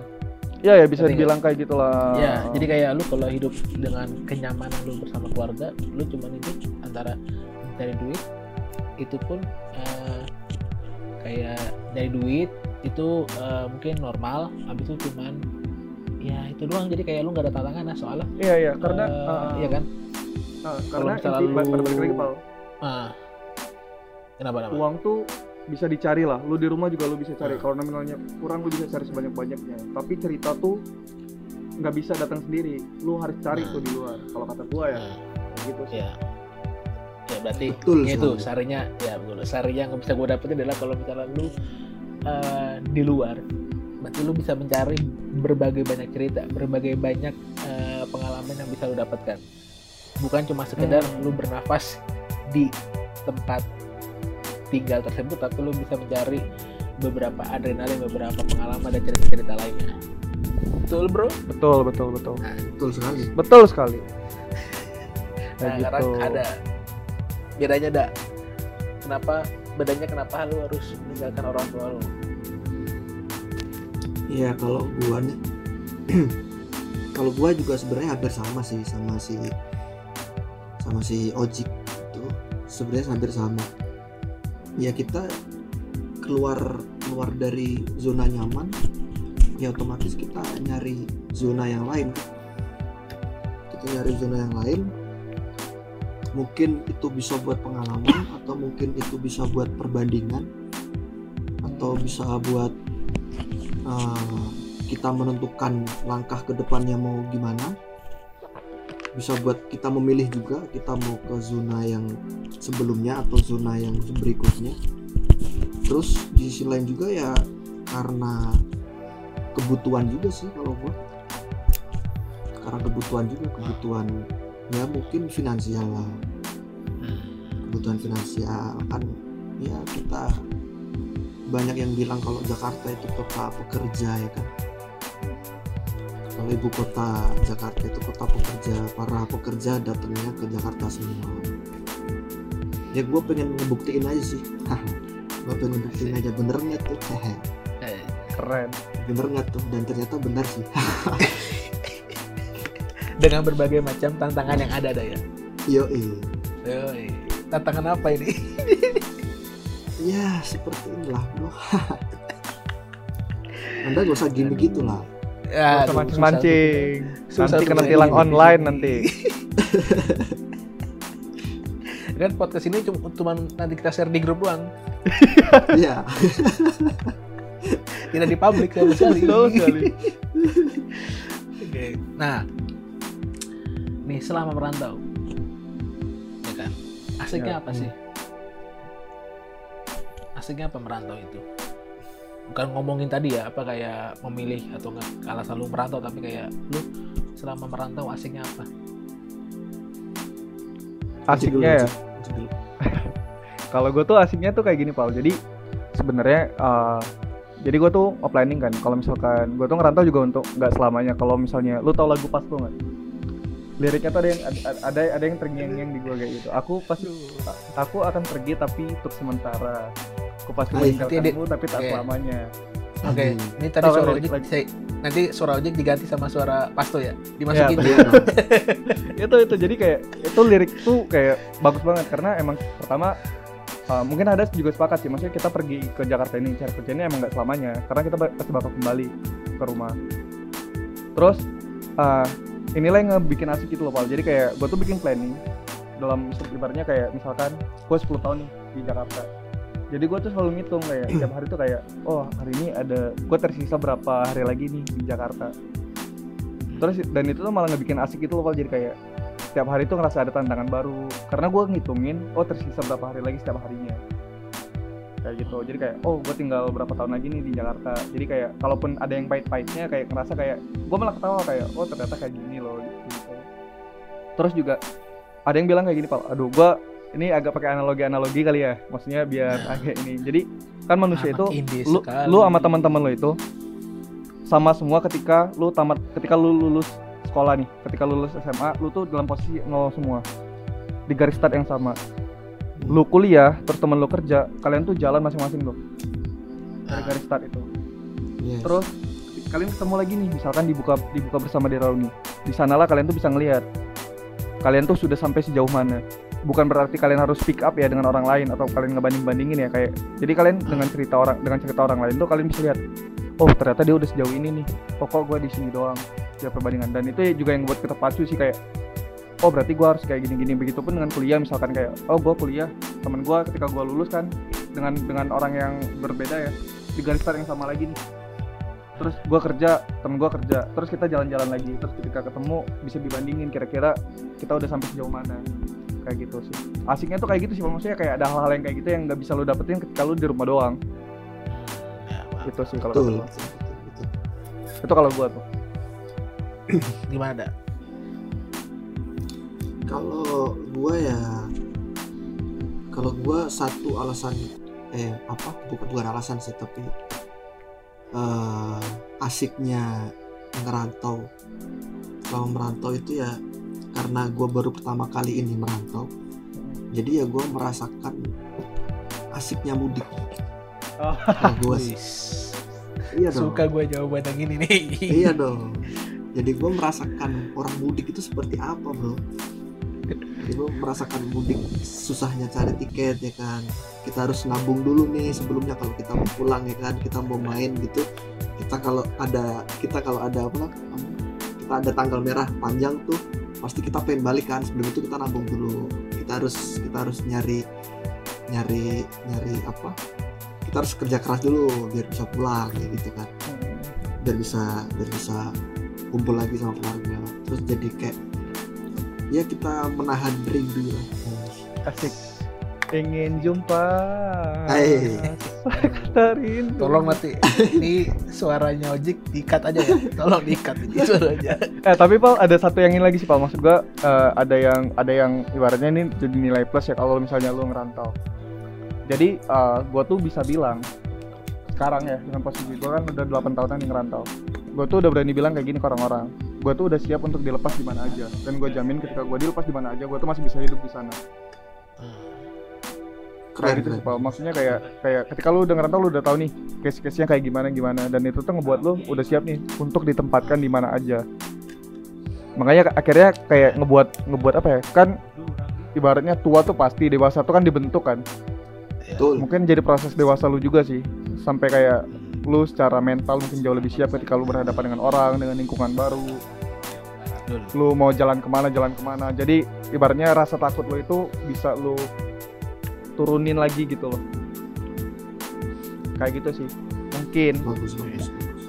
ya ya bisa dibilang kayak gitulah Ya, jadi kayak lu kalau hidup dengan kenyamanan lu bersama keluarga, lu cuma hidup antara mencari duit, itu pun eh, kayak dari duit itu eh, mungkin normal, habis itu cuman ya itu doang. Jadi kayak lu nggak ada tantangan lah soalnya. iya iya karena eh, uh, iya kan? uh, kalau karena misalnya inti lu- balik lagi Pal. Kenapa kenapa? uang tuh bisa dicari lah lu di rumah juga lu bisa cari Hmm. kalau nominalnya kurang lu bisa cari sebanyak banyaknya tapi cerita tuh nggak bisa datang sendiri lu harus cari Hmm. tuh di luar kalau kata gua ya kayak gitu sih ya. Ya berarti Betul ya itu sarinya ya betul. Sari yang bisa gue dapetin adalah kalau misalnya lu eh, di luar, berarti lu bisa mencari berbagai banyak cerita, berbagai banyak eh, pengalaman yang bisa lu dapatkan. Bukan cuma sekedar Hmm. lu bernafas di tempat tinggal tersebut, tapi lu bisa mencari beberapa adrenalin, beberapa pengalaman dan cerita-cerita lainnya. Betul bro? betul betul betul. Betul sekali. Betul sekali. Nah, kayak sekarang gitu. ada. Bedanya ada kenapa bedanya kenapa lu harus meninggalkan orang tua lu? Iya kalau gua nih kalau gua juga sebenarnya hampir sama sih sama si sama si Ojik itu. Sebenarnya hampir sama. Ya kita keluar keluar dari zona nyaman ya otomatis kita nyari zona yang lain. Atau nyari zona yang lain. Mungkin itu bisa buat pengalaman atau mungkin itu bisa buat perbandingan atau bisa buat uh, kita menentukan langkah ke depannya mau gimana bisa buat kita memilih juga. Kita mau ke zona yang sebelumnya atau zona yang berikutnya. Terus di sisi lain juga ya karena kebutuhan juga sih kalau gua karena kebutuhan juga kebutuhan ya mungkin finansial lah. Kebutuhan finansial kan ya kita banyak yang bilang kalau Jakarta itu kota pekerja ya kan kalau ibu kota Jakarta itu kota pekerja para pekerja datangnya ke Jakarta semua. Ya gue pengen ngebuktiin aja sih. Gue pengen ngebuktiin aja bener nggak tuh? Hehe. Keren. Bener nggak tuh? Dan ternyata benar sih. Dengan berbagai macam tantangan yang ada ada ya yo Yoi. tantangan apa ini? Ya seperti inilah bro. Anda gak usah gini gitu usah aduh, mancing-mancing susah nanti kena tilang online nanti kan podcast ini cuma cuman nanti kita share di grup doang ya tidak di publik sama sekali Betul sekali. Oke. Nah, nih selama merantau, ya kan, asiknya Ya. apa sih? Asiknya apa merantau itu? Bukan ngomongin tadi ya, apa kayak memilih atau nggak kalah selalu merantau, tapi kayak lu selama merantau asiknya apa? asiknya ya? Kalau gue tuh asiknya tuh kayak gini Paul jadi sebenarnya uh, jadi gue tuh planning kan. Kalau misalkan gue tuh ngerantau juga untuk nggak selamanya. Kalau misalnya lu tau lagu pas tuh nggak? Liriknya tuh ada yang ada ada, ada yang terngiang-ngiang di gue kayak gitu. Aku pasti aku akan pergi tapi untuk sementara aku pasti Hai, nanti meninggalkanmu tapi tak oke. selamanya Oke, Anjing. ini tadi suara ojek, saya- nanti suara ojek diganti sama suara pasto ya, dimasukin. Ya, Iya itu itu. Jadi kayak itu lirik tuh kayak bagus banget. Karena emang pertama uh, mungkin ada juga sepakat sih. Maksudnya kita pergi ke Jakarta ini cari kerja ini emang nggak selamanya. Karena kita pasti bakal kembali ke rumah. Terus uh, inilah yang ngebikin asik gitu loh Pal. Jadi kayak gue tuh bikin planning dalam ibaratnya kayak misalkan gue 10 tahun nih di Jakarta jadi gue tuh selalu ngitung kayak tiap hari tuh kayak oh hari ini ada gue tersisa berapa hari lagi nih di Jakarta. Terus dan itu tuh malah ngebikin asik gitu loh Pal. jadi kayak setiap hari tuh ngerasa ada tantangan baru. Karena gue ngitungin oh tersisa berapa hari lagi setiap harinya. Kayak gitu. Jadi kayak oh gue tinggal berapa tahun lagi nih di Jakarta. Jadi kayak kalaupun ada yang pahit-pahitnya kayak ngerasa kayak gue malah ketawa kayak oh ternyata kayak gini loh gitu. terus juga ada yang bilang kayak gini pak. Aduh gue ini agak pakai analogi-analogi kali ya maksudnya biar agak ini. Jadi kan manusia Anak itu lu sekali. lu sama teman-teman lu itu sama semua ketika lu tamat ketika lu lulus sekolah nih ketika lu lulus SMA lu tuh dalam posisi nol semua. Di garis start yang sama. Lu kuliah terus temen lu kerja kalian tuh jalan masing-masing tuh. Dari Ah. garis start itu. Yes. terus kalian ketemu lagi nih misalkan dibuka dibuka bersama di reuni di sanalah kalian tuh bisa ngelihat. Kalian tuh sudah sampai sejauh mana bukan berarti kalian harus pick up ya dengan orang lain atau kalian ngebanding bandingin ya kayak jadi kalian dengan cerita orang dengan cerita orang lain tuh kalian bisa lihat oh ternyata dia udah sejauh ini nih pokok gue di sini doang ya perbandingan. Dan itu juga yang buat kita pacu sih kayak oh berarti gue harus kayak gini gini begitupun dengan kuliah misalkan kayak oh gue kuliah temen gue ketika gue lulus kan dengan dengan orang yang berbeda ya di garis yang sama lagi nih. Terus gue kerja temen gue kerja terus kita jalan-jalan lagi. Terus ketika ketemu bisa dibandingin kira-kira kita udah sampai sejauh mana kayak gitu sih asiknya tuh kayak gitu sih maksudnya kayak ada hal-hal yang kayak gitu yang nggak bisa lu dapetin ketika lu di rumah doang Ya, gitu sih kalau betul, kata gua. betul, betul, betul. itu kalau gue tuh Gimana? Da? kalau gua ya kalau gua satu alasan eh apa bukan bukan alasan sih tapi eh asiknya ngerantau selama merantau itu ya karena gua baru pertama kali ini merantau. Jadi ya gua merasakan asiknya mudik. Oh. nah, gua sih. iya dong. Suka gue jawaban yang ini nih. iya dong. Jadi gue merasakan orang mudik itu seperti apa bro? Jadi gue merasakan mudik susahnya cari tiket ya kan? Kita harus nabung dulu nih sebelumnya kalau kita mau pulang ya kan? Kita mau main gitu. Kita kalau ada kita kalau ada apa kita ada tanggal merah panjang tuh pasti kita pengen balik kan. Sebelum itu kita nabung dulu. Kita harus kita harus nyari nyari nyari apa? Kita harus kerja keras dulu biar bisa pulang kayak gitu kan. Biar bisa biar bisa kumpul lagi sama keluarga. Terus jadi kayak ya kita menahan rindu lah. Asik ingin jumpa. Hai. Tarin Tolong nanti ini suaranya ojek diikat aja ya. Tolong diikat ini suaranya. eh tapi pal ada satu yang ini lagi sih pal. Maksud gua eh, ada yang ada yang ibaratnya ini jadi nilai plus ya kalau misalnya lu ngerantau. Jadi eh, gua tuh bisa bilang sekarang ya dengan posisi gua kan udah 8 tahunan yang ngerantau. Gua tuh udah berani bilang kayak gini ke orang-orang. Gua tuh udah siap untuk dilepas di mana aja. Dan gua jamin ketika gua dilepas di mana aja gua tuh masih bisa hidup di sana keren kayak gitu keren. Sih, Pal. maksudnya kayak kayak ketika lu udah ngerantau lu udah tahu nih case-case-nya kayak gimana gimana. Dan itu tuh ngebuat lu udah siap nih untuk ditempatkan di mana aja. Makanya akhirnya kayak ngebuat ngebuat apa ya? Kan ibaratnya tua tuh pasti dewasa tuh kan dibentuk kan. Betul. Mungkin jadi proses dewasa lu juga sih. Sampai kayak lu secara mental mungkin jauh lebih siap ketika lu berhadapan dengan orang dengan lingkungan baru. Lu mau jalan ke mana jalan ke mana. Jadi ibaratnya rasa takut lu itu bisa lu turunin lagi gitu loh kayak gitu sih mungkin bagus bagus bagus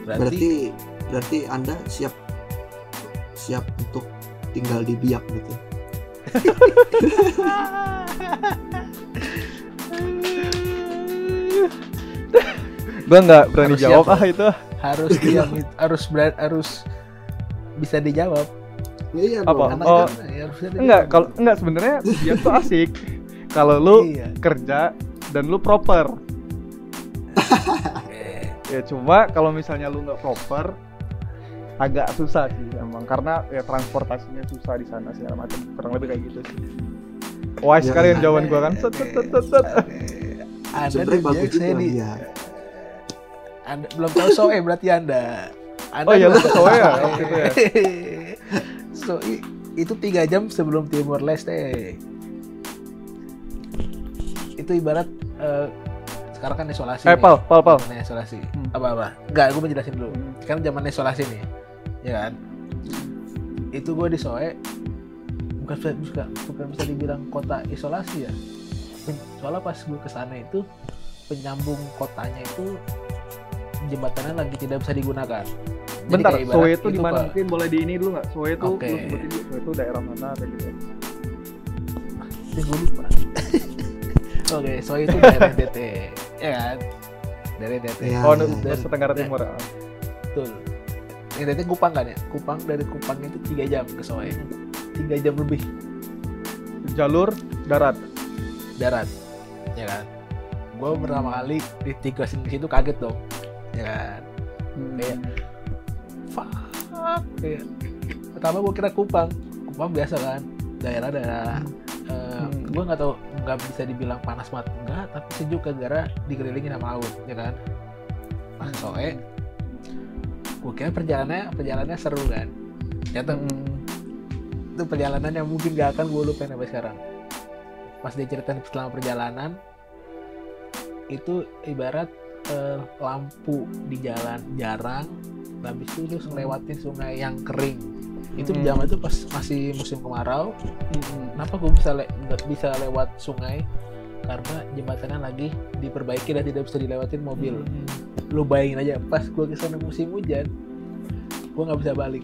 Berarti, berarti berarti anda siap siap untuk tinggal di biak gitu gua nggak berani Harus jawab siap, ah itu harus diam harus berat harus bisa dijawab. iya Apa? dong. Karena Oh. kan, ya, enggak kalau enggak sebenarnya dia tuh asik kalau lu Iya. kerja dan lu proper ya cuma kalau misalnya lu nggak proper agak susah sih emang karena ya transportasinya susah di sana segala macam kurang lebih kayak gitu sih wise Ya, sekali yang ada- jawaban gua kan set set set set, set. Anda sebenarnya di bagus saya di ya Anda belum tahu soe berarti Anda. Anda Oh iya, lu belum ke tahu Soe ya waktu itu ya? Soe itu tiga jam sebelum Timur Leste. Itu ibarat eh, sekarang kan isolasi. eh nih. pal pal pal isolasi. Hmm. Apa apa? Enggak, gue menjelasin dulu. Hmm. Kan zaman isolasi nih, ya kan? Itu gue di Soe bukan bisa bukan, bukan bisa dibilang kota isolasi ya. Soalnya pas gue ke sana itu penyambung kotanya itu jembatannya lagi tidak bisa digunakan. Jadi bentar Soe itu di mana mungkin boleh di ini dulu nggak Soe itu Oke. lu sebutin dulu Soe itu daerah mana kayak gitu Eh, gue lupa. Oke, Soe itu daerah NTT, ya kan? Dari NTT. Iya. oh iya. Nusa Dan- Tenggara Timur ah. Betul. NTT Kupang kan ya? Kupang dari Kupang itu tiga jam ke Soe. Tiga jam lebih jalur darat darat, ya kan? Gue pertama kali ditigasin ke situ kaget dong, ya kan? Hmm. Kayak, Fuck, kayak pertama gue kira Kupang, Kupang biasa kan, daerah-daerah. Hmm. gue nggak tahu nggak bisa dibilang panas banget enggak tapi sejuk gara dikelilingin sama laut ya kan? Pas soe gue kira perjalanannya perjalanannya seru kan? Ternyata Hmm. itu perjalanan yang mungkin gak akan gue lupain sampai sekarang. Pas dia ceritain selama perjalanan itu ibarat eh, lampu di jalan jarang habis itu lu ngelewatin sungai yang kering itu Hmm. zaman itu pas masih musim kemarau. Hmm. kenapa gue bisa le- bisa lewat sungai? Karena jembatannya lagi diperbaiki dan tidak bisa dilewatin mobil. Hmm. lu bayangin aja pas gue ke sana musim hujan gue nggak bisa balik.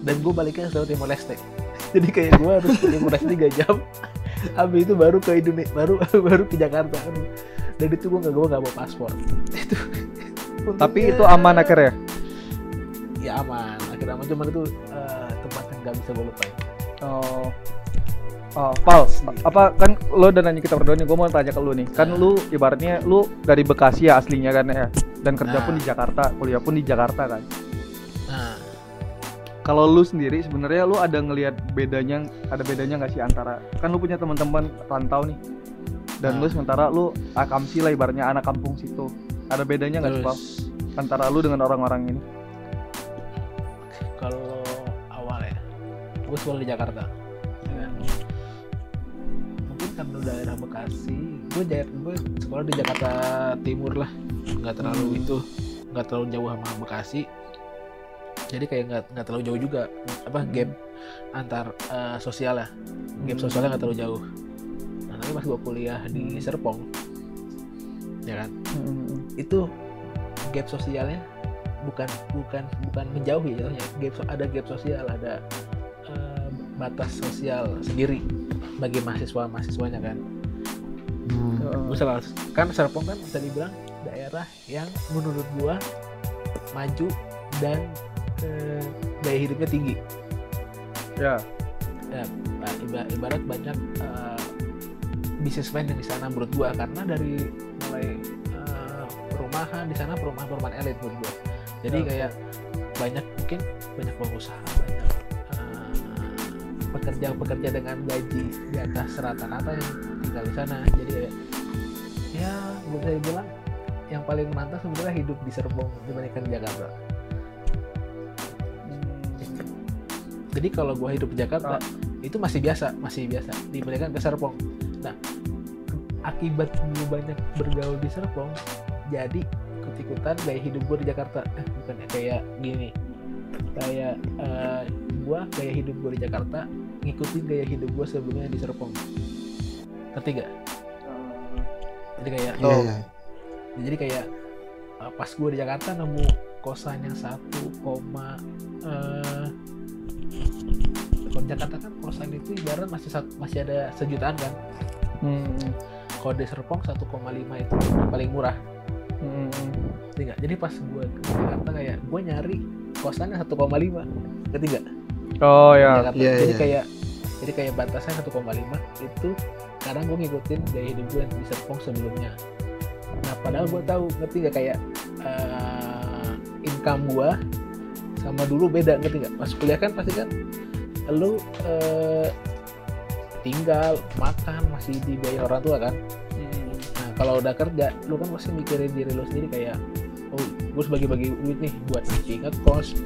Dan gue baliknya selalu Timor Leste. Jadi kayak gue harus ke Timor Leste 3 jam. Habis itu baru ke Indonesia baru baru ke Jakarta. Dan itu gue nggak gue nggak bawa paspor. Itu. Tapi itu aman akhirnya? Ya aman. Akhirnya aman. Cuman itu yang nggak bisa gue lupain Oh. Oh, Pal, apa kan lo udah nanya kita berdua nih, gue mau tanya ke lu nih. Kan lu ibaratnya lu dari Bekasi ya aslinya kan ya. Dan kerja pun Nah. di Jakarta, kuliah pun di Jakarta kan. nah Kalau lu sendiri sebenarnya lu ada ngelihat bedanya, ada bedanya nggak sih antara kan lu punya teman-teman rantau nih. Dan lu Nah. sementara lu akamsi lah ibaratnya anak kampung situ. Ada bedanya nggak sih, Pal? terus Antara lu dengan orang-orang ini? Gue sekolah di Jakarta ya kan? mungkin karena daerah Bekasi gue jahit gue sekolah di Jakarta Timur lah nggak terlalu Hmm. itu nggak terlalu jauh sama Bekasi jadi kayak nggak nggak terlalu jauh juga apa Hmm. gap antar eh, sosial lah gap sosialnya nggak terlalu jauh nah tapi pas gue kuliah di Serpong ya kan Hmm. itu gap sosialnya bukan bukan bukan menjauhi jatuhnya gap ada gap sosial ada batas sosial sendiri bagi mahasiswa mahasiswanya kan Hmm. Heeh. Misal kan Serpong kan bisa dibilang daerah yang menurut gua maju dan eh, gaya hidupnya tinggi Ya. Nah, iba- ibarat banyak uh, businessman yang di sana menurut gua karena dari mulai uh, perumahan di sana perumahan perumahan elit menurut gua jadi Ya. kayak banyak mungkin banyak pengusaha banyak pekerja-pekerja dengan gaji di atas rata-rata yang tinggal di sana. Jadi kayak ya gue bisa bilang yang paling menantang sebenarnya hidup di Serpong dibandingkan di Jakarta. Jadi kalau gua hidup di Jakarta Ah. itu masih biasa masih biasa dibandingkan ke Serpong. Nah akibat gue banyak bergaul di Serpong jadi ikut-ikutan gaya hidup gue di Jakarta. Eh, bukan ya, kayak gini. Kayak eh, gue gaya hidup gue di Jakarta ngikutin gaya hidup gue sebelumnya di Serpong ngerti gak? jadi kayak Iya, Oh. iya. jadi kayak uh, pas gue di Jakarta nemu kosan yang satu koma eh kalau di Jakarta kan kosan itu ibarat masih masih ada sejutaan kan Hmm. kalau di Serpong 1,5 itu paling murah Hmm. jadi pas gue ke Jakarta kayak gue nyari kosannya 1,5 ngerti nggak? Oh ya. Jakarta. Iya, jadi iya. kayak jadi kayak batasnya 1,5 itu kadang gue ngikutin gaya hidup gue di Serpong sebelumnya. Nah padahal gue tahu ngerti nggak kayak eh, income gue sama dulu beda ngerti nggak? Pas kuliah kan pasti kan lu eh, tinggal makan masih dibayar orang tua kan? Hmm. Nah kalau udah kerja, lu kan pasti mikirin diri lu sendiri kayak, oh gue harus bagi-bagi duit nih buat nanti ngekos,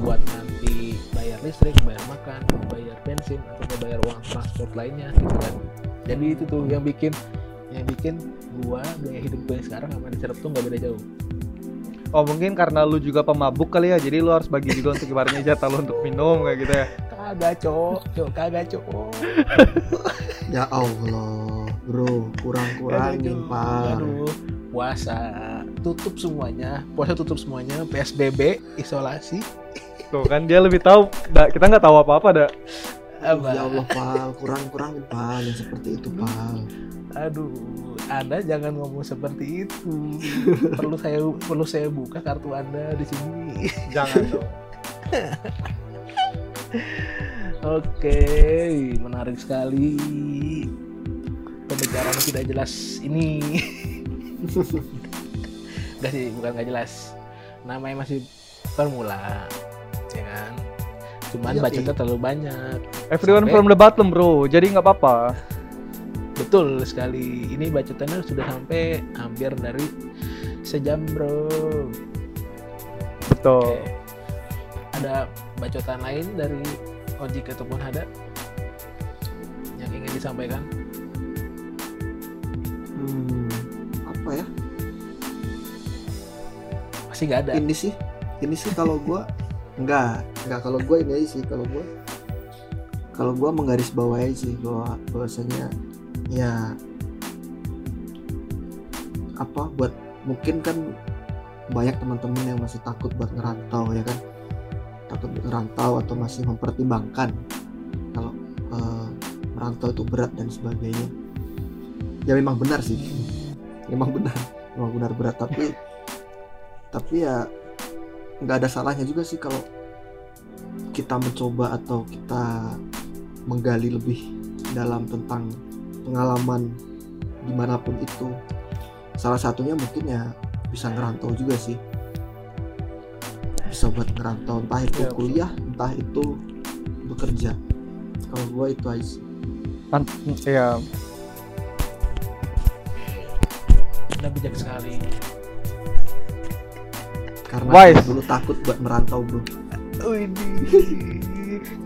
buat nanti bayar listrik, bayar makan, bayar bensin atau bayar uang transport lainnya gitu kan. Jadi itu tuh yang bikin yang bikin gua gaya hidup gue sekarang sama di Serep tuh nggak beda jauh. Oh mungkin karena lu juga pemabuk kali ya, jadi lu harus bagi juga untuk ibaratnya jatah lu untuk minum kayak gitu ya. Kagak cok, cok kagak cok. Ya Allah, bro, kurang-kurangin, Pak. Aduh, puasa tutup semuanya, puasa tutup semuanya, PSBB, isolasi. Tuh kan dia lebih tahu, da- kita nggak tahu apa-apa dah. Apa? Ya Allah, Pal, kurang-kurangin, Pal, yang seperti itu, Pal. Aduh, Anda jangan ngomong seperti itu. perlu saya perlu saya buka kartu Anda di sini. Jangan dong. Oke, menarik sekali. Pembicaraan tidak jelas ini. Enggak sih, bukan nggak jelas. Namanya masih permula, ya kan? Cuman Iya, bacotnya terlalu banyak. Everyone Sampai- from the bottom bro, jadi nggak apa-apa. Betul sekali. Ini bacotannya sudah sampai hampir dari sejam, bro. Betul. Oke. Ada bacotan lain dari Ojik ataupun Hada yang ingin disampaikan? Hmm, apa ya? Masih nggak ada. Ini sih, ini sih kalau gua enggak, enggak. Kalau gua ini aja sih kalau gua kalau gua menggaris bawahi sih bahwa bahwasanya ya apa buat mungkin kan banyak teman-teman yang masih takut buat ngerantau ya kan? Takut buat ngerantau atau masih mempertimbangkan kalau merantau itu berat dan sebagainya. Ya memang benar sih. Memang benar. Memang benar berat tapi tapi ya nggak ada salahnya juga sih kalau kita mencoba atau kita menggali lebih dalam tentang pengalaman di mana pun itu. Salah satunya mungkin ya bisa ngerantau juga sih. Bisa buat ngerantau entah itu Ya. kuliah entah itu bekerja. Kalau gua itu aja sih. Ant- ya, Anda bijak sekali. Karena Wise. dulu takut buat merantau bro.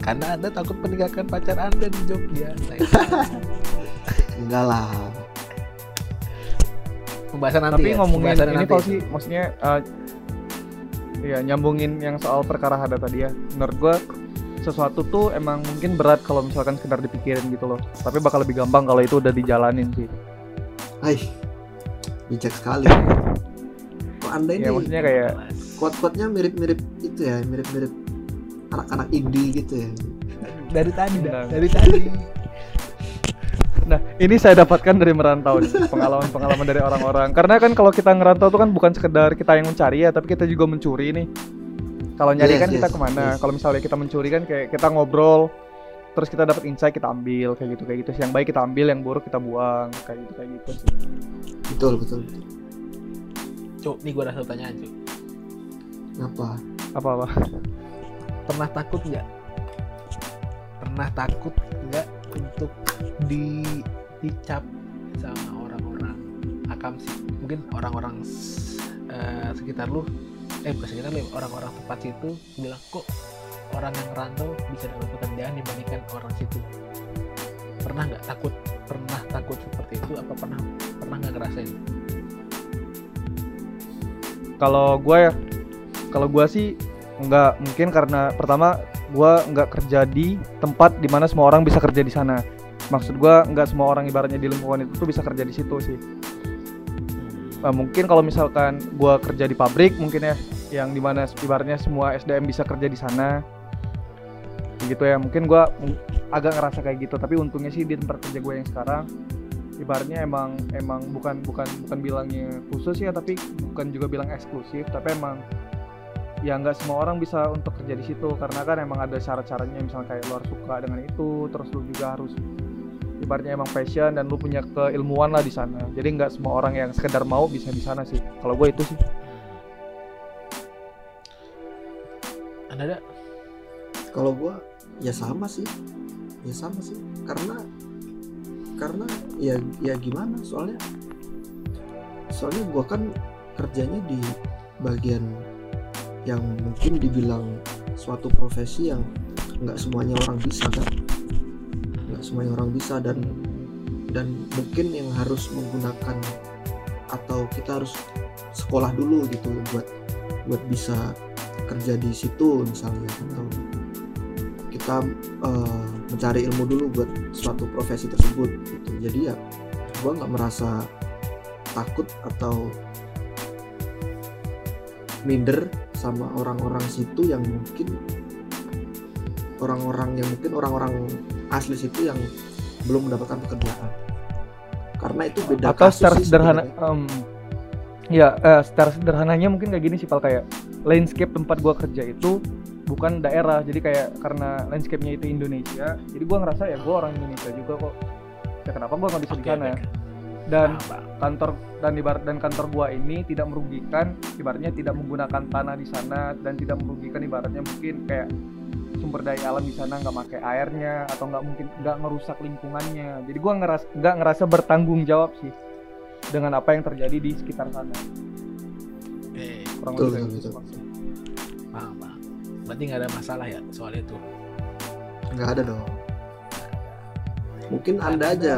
Karena Anda takut meninggalkan pacar Anda di Jogja. Enggak lah Pembahasan nanti tapi ya. ngomongin pembahasan ini nanti. Sih, maksudnya eh, ya nyambungin yang soal perkara ada tadi ya. Menurut gua sesuatu tuh emang mungkin berat kalau misalkan sekedar dipikirin gitu loh tapi bakal lebih gampang kalau itu udah dijalanin sih Hai, bijak sekali. Kok anda ini ya maksudnya kayak kuat-kuatnya mirip-mirip itu ya, mirip-mirip anak-anak indie gitu ya. dari tadi dah, Nah. dari tadi Nah, ini saya dapatkan dari merantau nih, pengalaman-pengalaman dari orang-orang. Karena kan kalau kita ngerantau tuh kan bukan sekedar kita yang mencari ya, tapi kita juga mencuri nih. Kalau nyari Yes, kan kita yes, ke mana? yes. Kalau misalnya kita mencuri kan kayak kita ngobrol, terus kita dapat insight kita ambil kayak gitu kayak gitu. Yang baik kita ambil, yang buruk kita buang kayak gitu kayak gitu sih. Betul, betul. betul. Cuk nih gua ada satu pertanyaan cuk. Apa? Apa apa? pernah takut nggak? Pernah takut nggak untuk di dicap sama orang-orang akam sih? Mungkin orang-orang eh, sekitar lu eh bukan sekitar lu ya, orang-orang tempat situ bilang kok orang yang rantau bisa dapat pekerjaan dibandingkan orang situ? Pernah nggak takut? Pernah takut seperti itu? Apa pernah pernah nggak ngerasain Kalau gue ya, kalau gue sih nggak mungkin karena pertama gue nggak kerja di tempat di mana semua orang bisa kerja di sana. Maksud gue nggak semua orang ibaratnya di lingkungan itu tuh bisa kerja di situ sih. Nah, mungkin kalau misalkan gue kerja di pabrik mungkin ya, yang di mana ibaratnya semua SDM bisa kerja di sana. Gitu ya, mungkin gue agak ngerasa kayak gitu. Tapi untungnya sih di tempat kerja gue yang sekarang ibaratnya emang emang bukan bukan bukan bilangnya khusus ya tapi bukan juga bilang eksklusif tapi emang ya nggak semua orang bisa untuk kerja di situ karena kan emang ada syarat-syaratnya misalnya kayak lu harus suka dengan itu terus lu juga harus ibaratnya emang passion dan lu punya keilmuan lah di sana jadi nggak semua orang yang sekedar mau bisa di sana sih kalau gue itu sih anda ada Kalau gua ya sama sih. Ya sama sih. Karena karena ya ya gimana soalnya soalnya gua kan kerjanya di bagian yang mungkin dibilang suatu profesi yang nggak semuanya orang bisa kan? Nggak semuanya orang bisa dan dan mungkin yang harus menggunakan atau kita harus sekolah dulu gitu buat buat bisa kerja di situ misalnya atau kita eh, mencari ilmu dulu buat suatu profesi tersebut gitu jadi ya gua nggak merasa takut atau minder sama orang-orang situ yang mungkin orang-orang yang mungkin orang-orang asli situ yang belum mendapatkan pekerjaan karena itu beda atau kasus secara sih sederhana sebenarnya. em, ya eh, secara sederhananya mungkin kayak gini sih pal kayak landscape tempat gua kerja itu bukan daerah. Jadi kayak karena landscape-nya itu Indonesia jadi gua ngerasa ya gua orang Indonesia juga kok. Ya kenapa gua nggak bisa di Oke, sana? oke. dan paham. kantor dan ibarat dan kantor gua ini tidak merugikan ibaratnya tidak menggunakan tanah di sana dan tidak merugikan ibaratnya mungkin kayak sumber daya alam di sana nggak pakai airnya atau nggak mungkin nggak ngerusak lingkungannya. Jadi gua ngeras nggak ngerasa bertanggung jawab sih dengan apa yang terjadi di sekitar sana. Eh, kurang lebih betul, gitu betul. Berarti nggak ada masalah ya soal itu nggak ada dong mungkin anda aja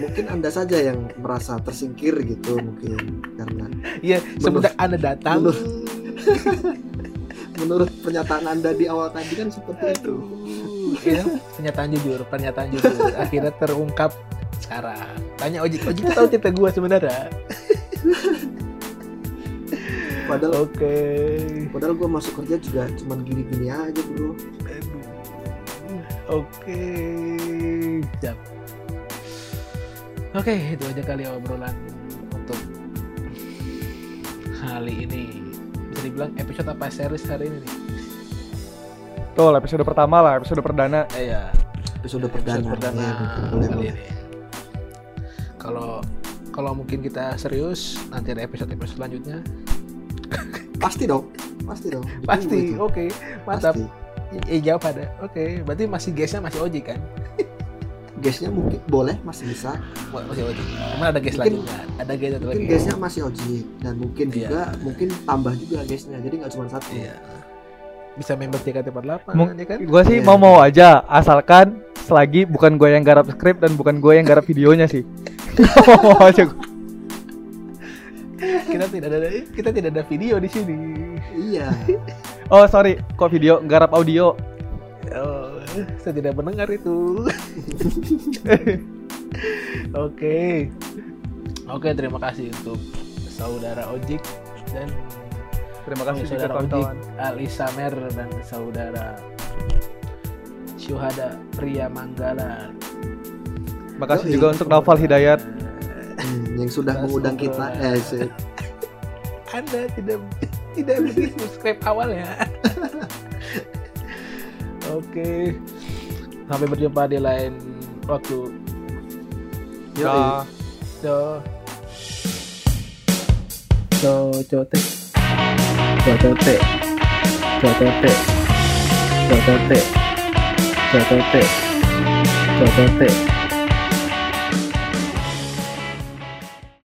mungkin anda saja yang merasa tersingkir gitu mungkin karena iya semenjak anda datang menurut- menurut pernyataan anda di awal tadi kan seperti itu iya, pernyataan jujur, pernyataan jujur. Akhirnya terungkap sekarang. Tanya Ojik, Ojik tahu cerita gue sebenarnya. Padahal Oke. padahal gue masuk kerja juga cuman gini-gini aja bro. Oke. Siap. Oke, itu aja kali obrolan untuk kali ini. Bisa dibilang episode apa series hari ini nih? Betul, episode pertama lah, episode perdana. Eh, ya, episode perdana, perdana Ya, betul, boleh, kali ini. Kalau kalau mungkin kita serius nanti ada episode-episode selanjutnya pasti dong pasti dong. Pasti oke mantap. Pasti. eh jawab ada oke. Berarti masih guysnya masih ojek kan? Gasnya mungkin boleh masih bisa. Masih ojek cuman ada guys Mungkin- selanjutnya ada guys satu mungkin lagi. gasnya masih ojek dan mungkin Iya. juga mungkin tambah juga gasnya jadi nggak cuma satu. Iya. Bisa member JKT48 Mung- ya kan? Gue sih Iya. mau-mau aja, asalkan selagi bukan gue yang garap skrip dan bukan gue yang garap videonya sih. mau aja gua. Kita tidak ada kita tidak ada video di sini iya Oh sorry, kok video garap audio? oh saya tidak mendengar itu. Oke. Oke, terima kasih untuk saudara Ojik dan Terima kasih saudara Ojik kawan-kawan. Ali Samer dan saudara Syuhada Pria Manggala. Makasih Yoi. juga untuk Naufal Hidayat. Hmm, yang sudah mengundang kita eh Anda tidak tidak beri subscribe awalnya. Oke. Sampai berjumpa di lain waktu. Dah. So, so, cote, cote, cote, cote, cote, cote, cote.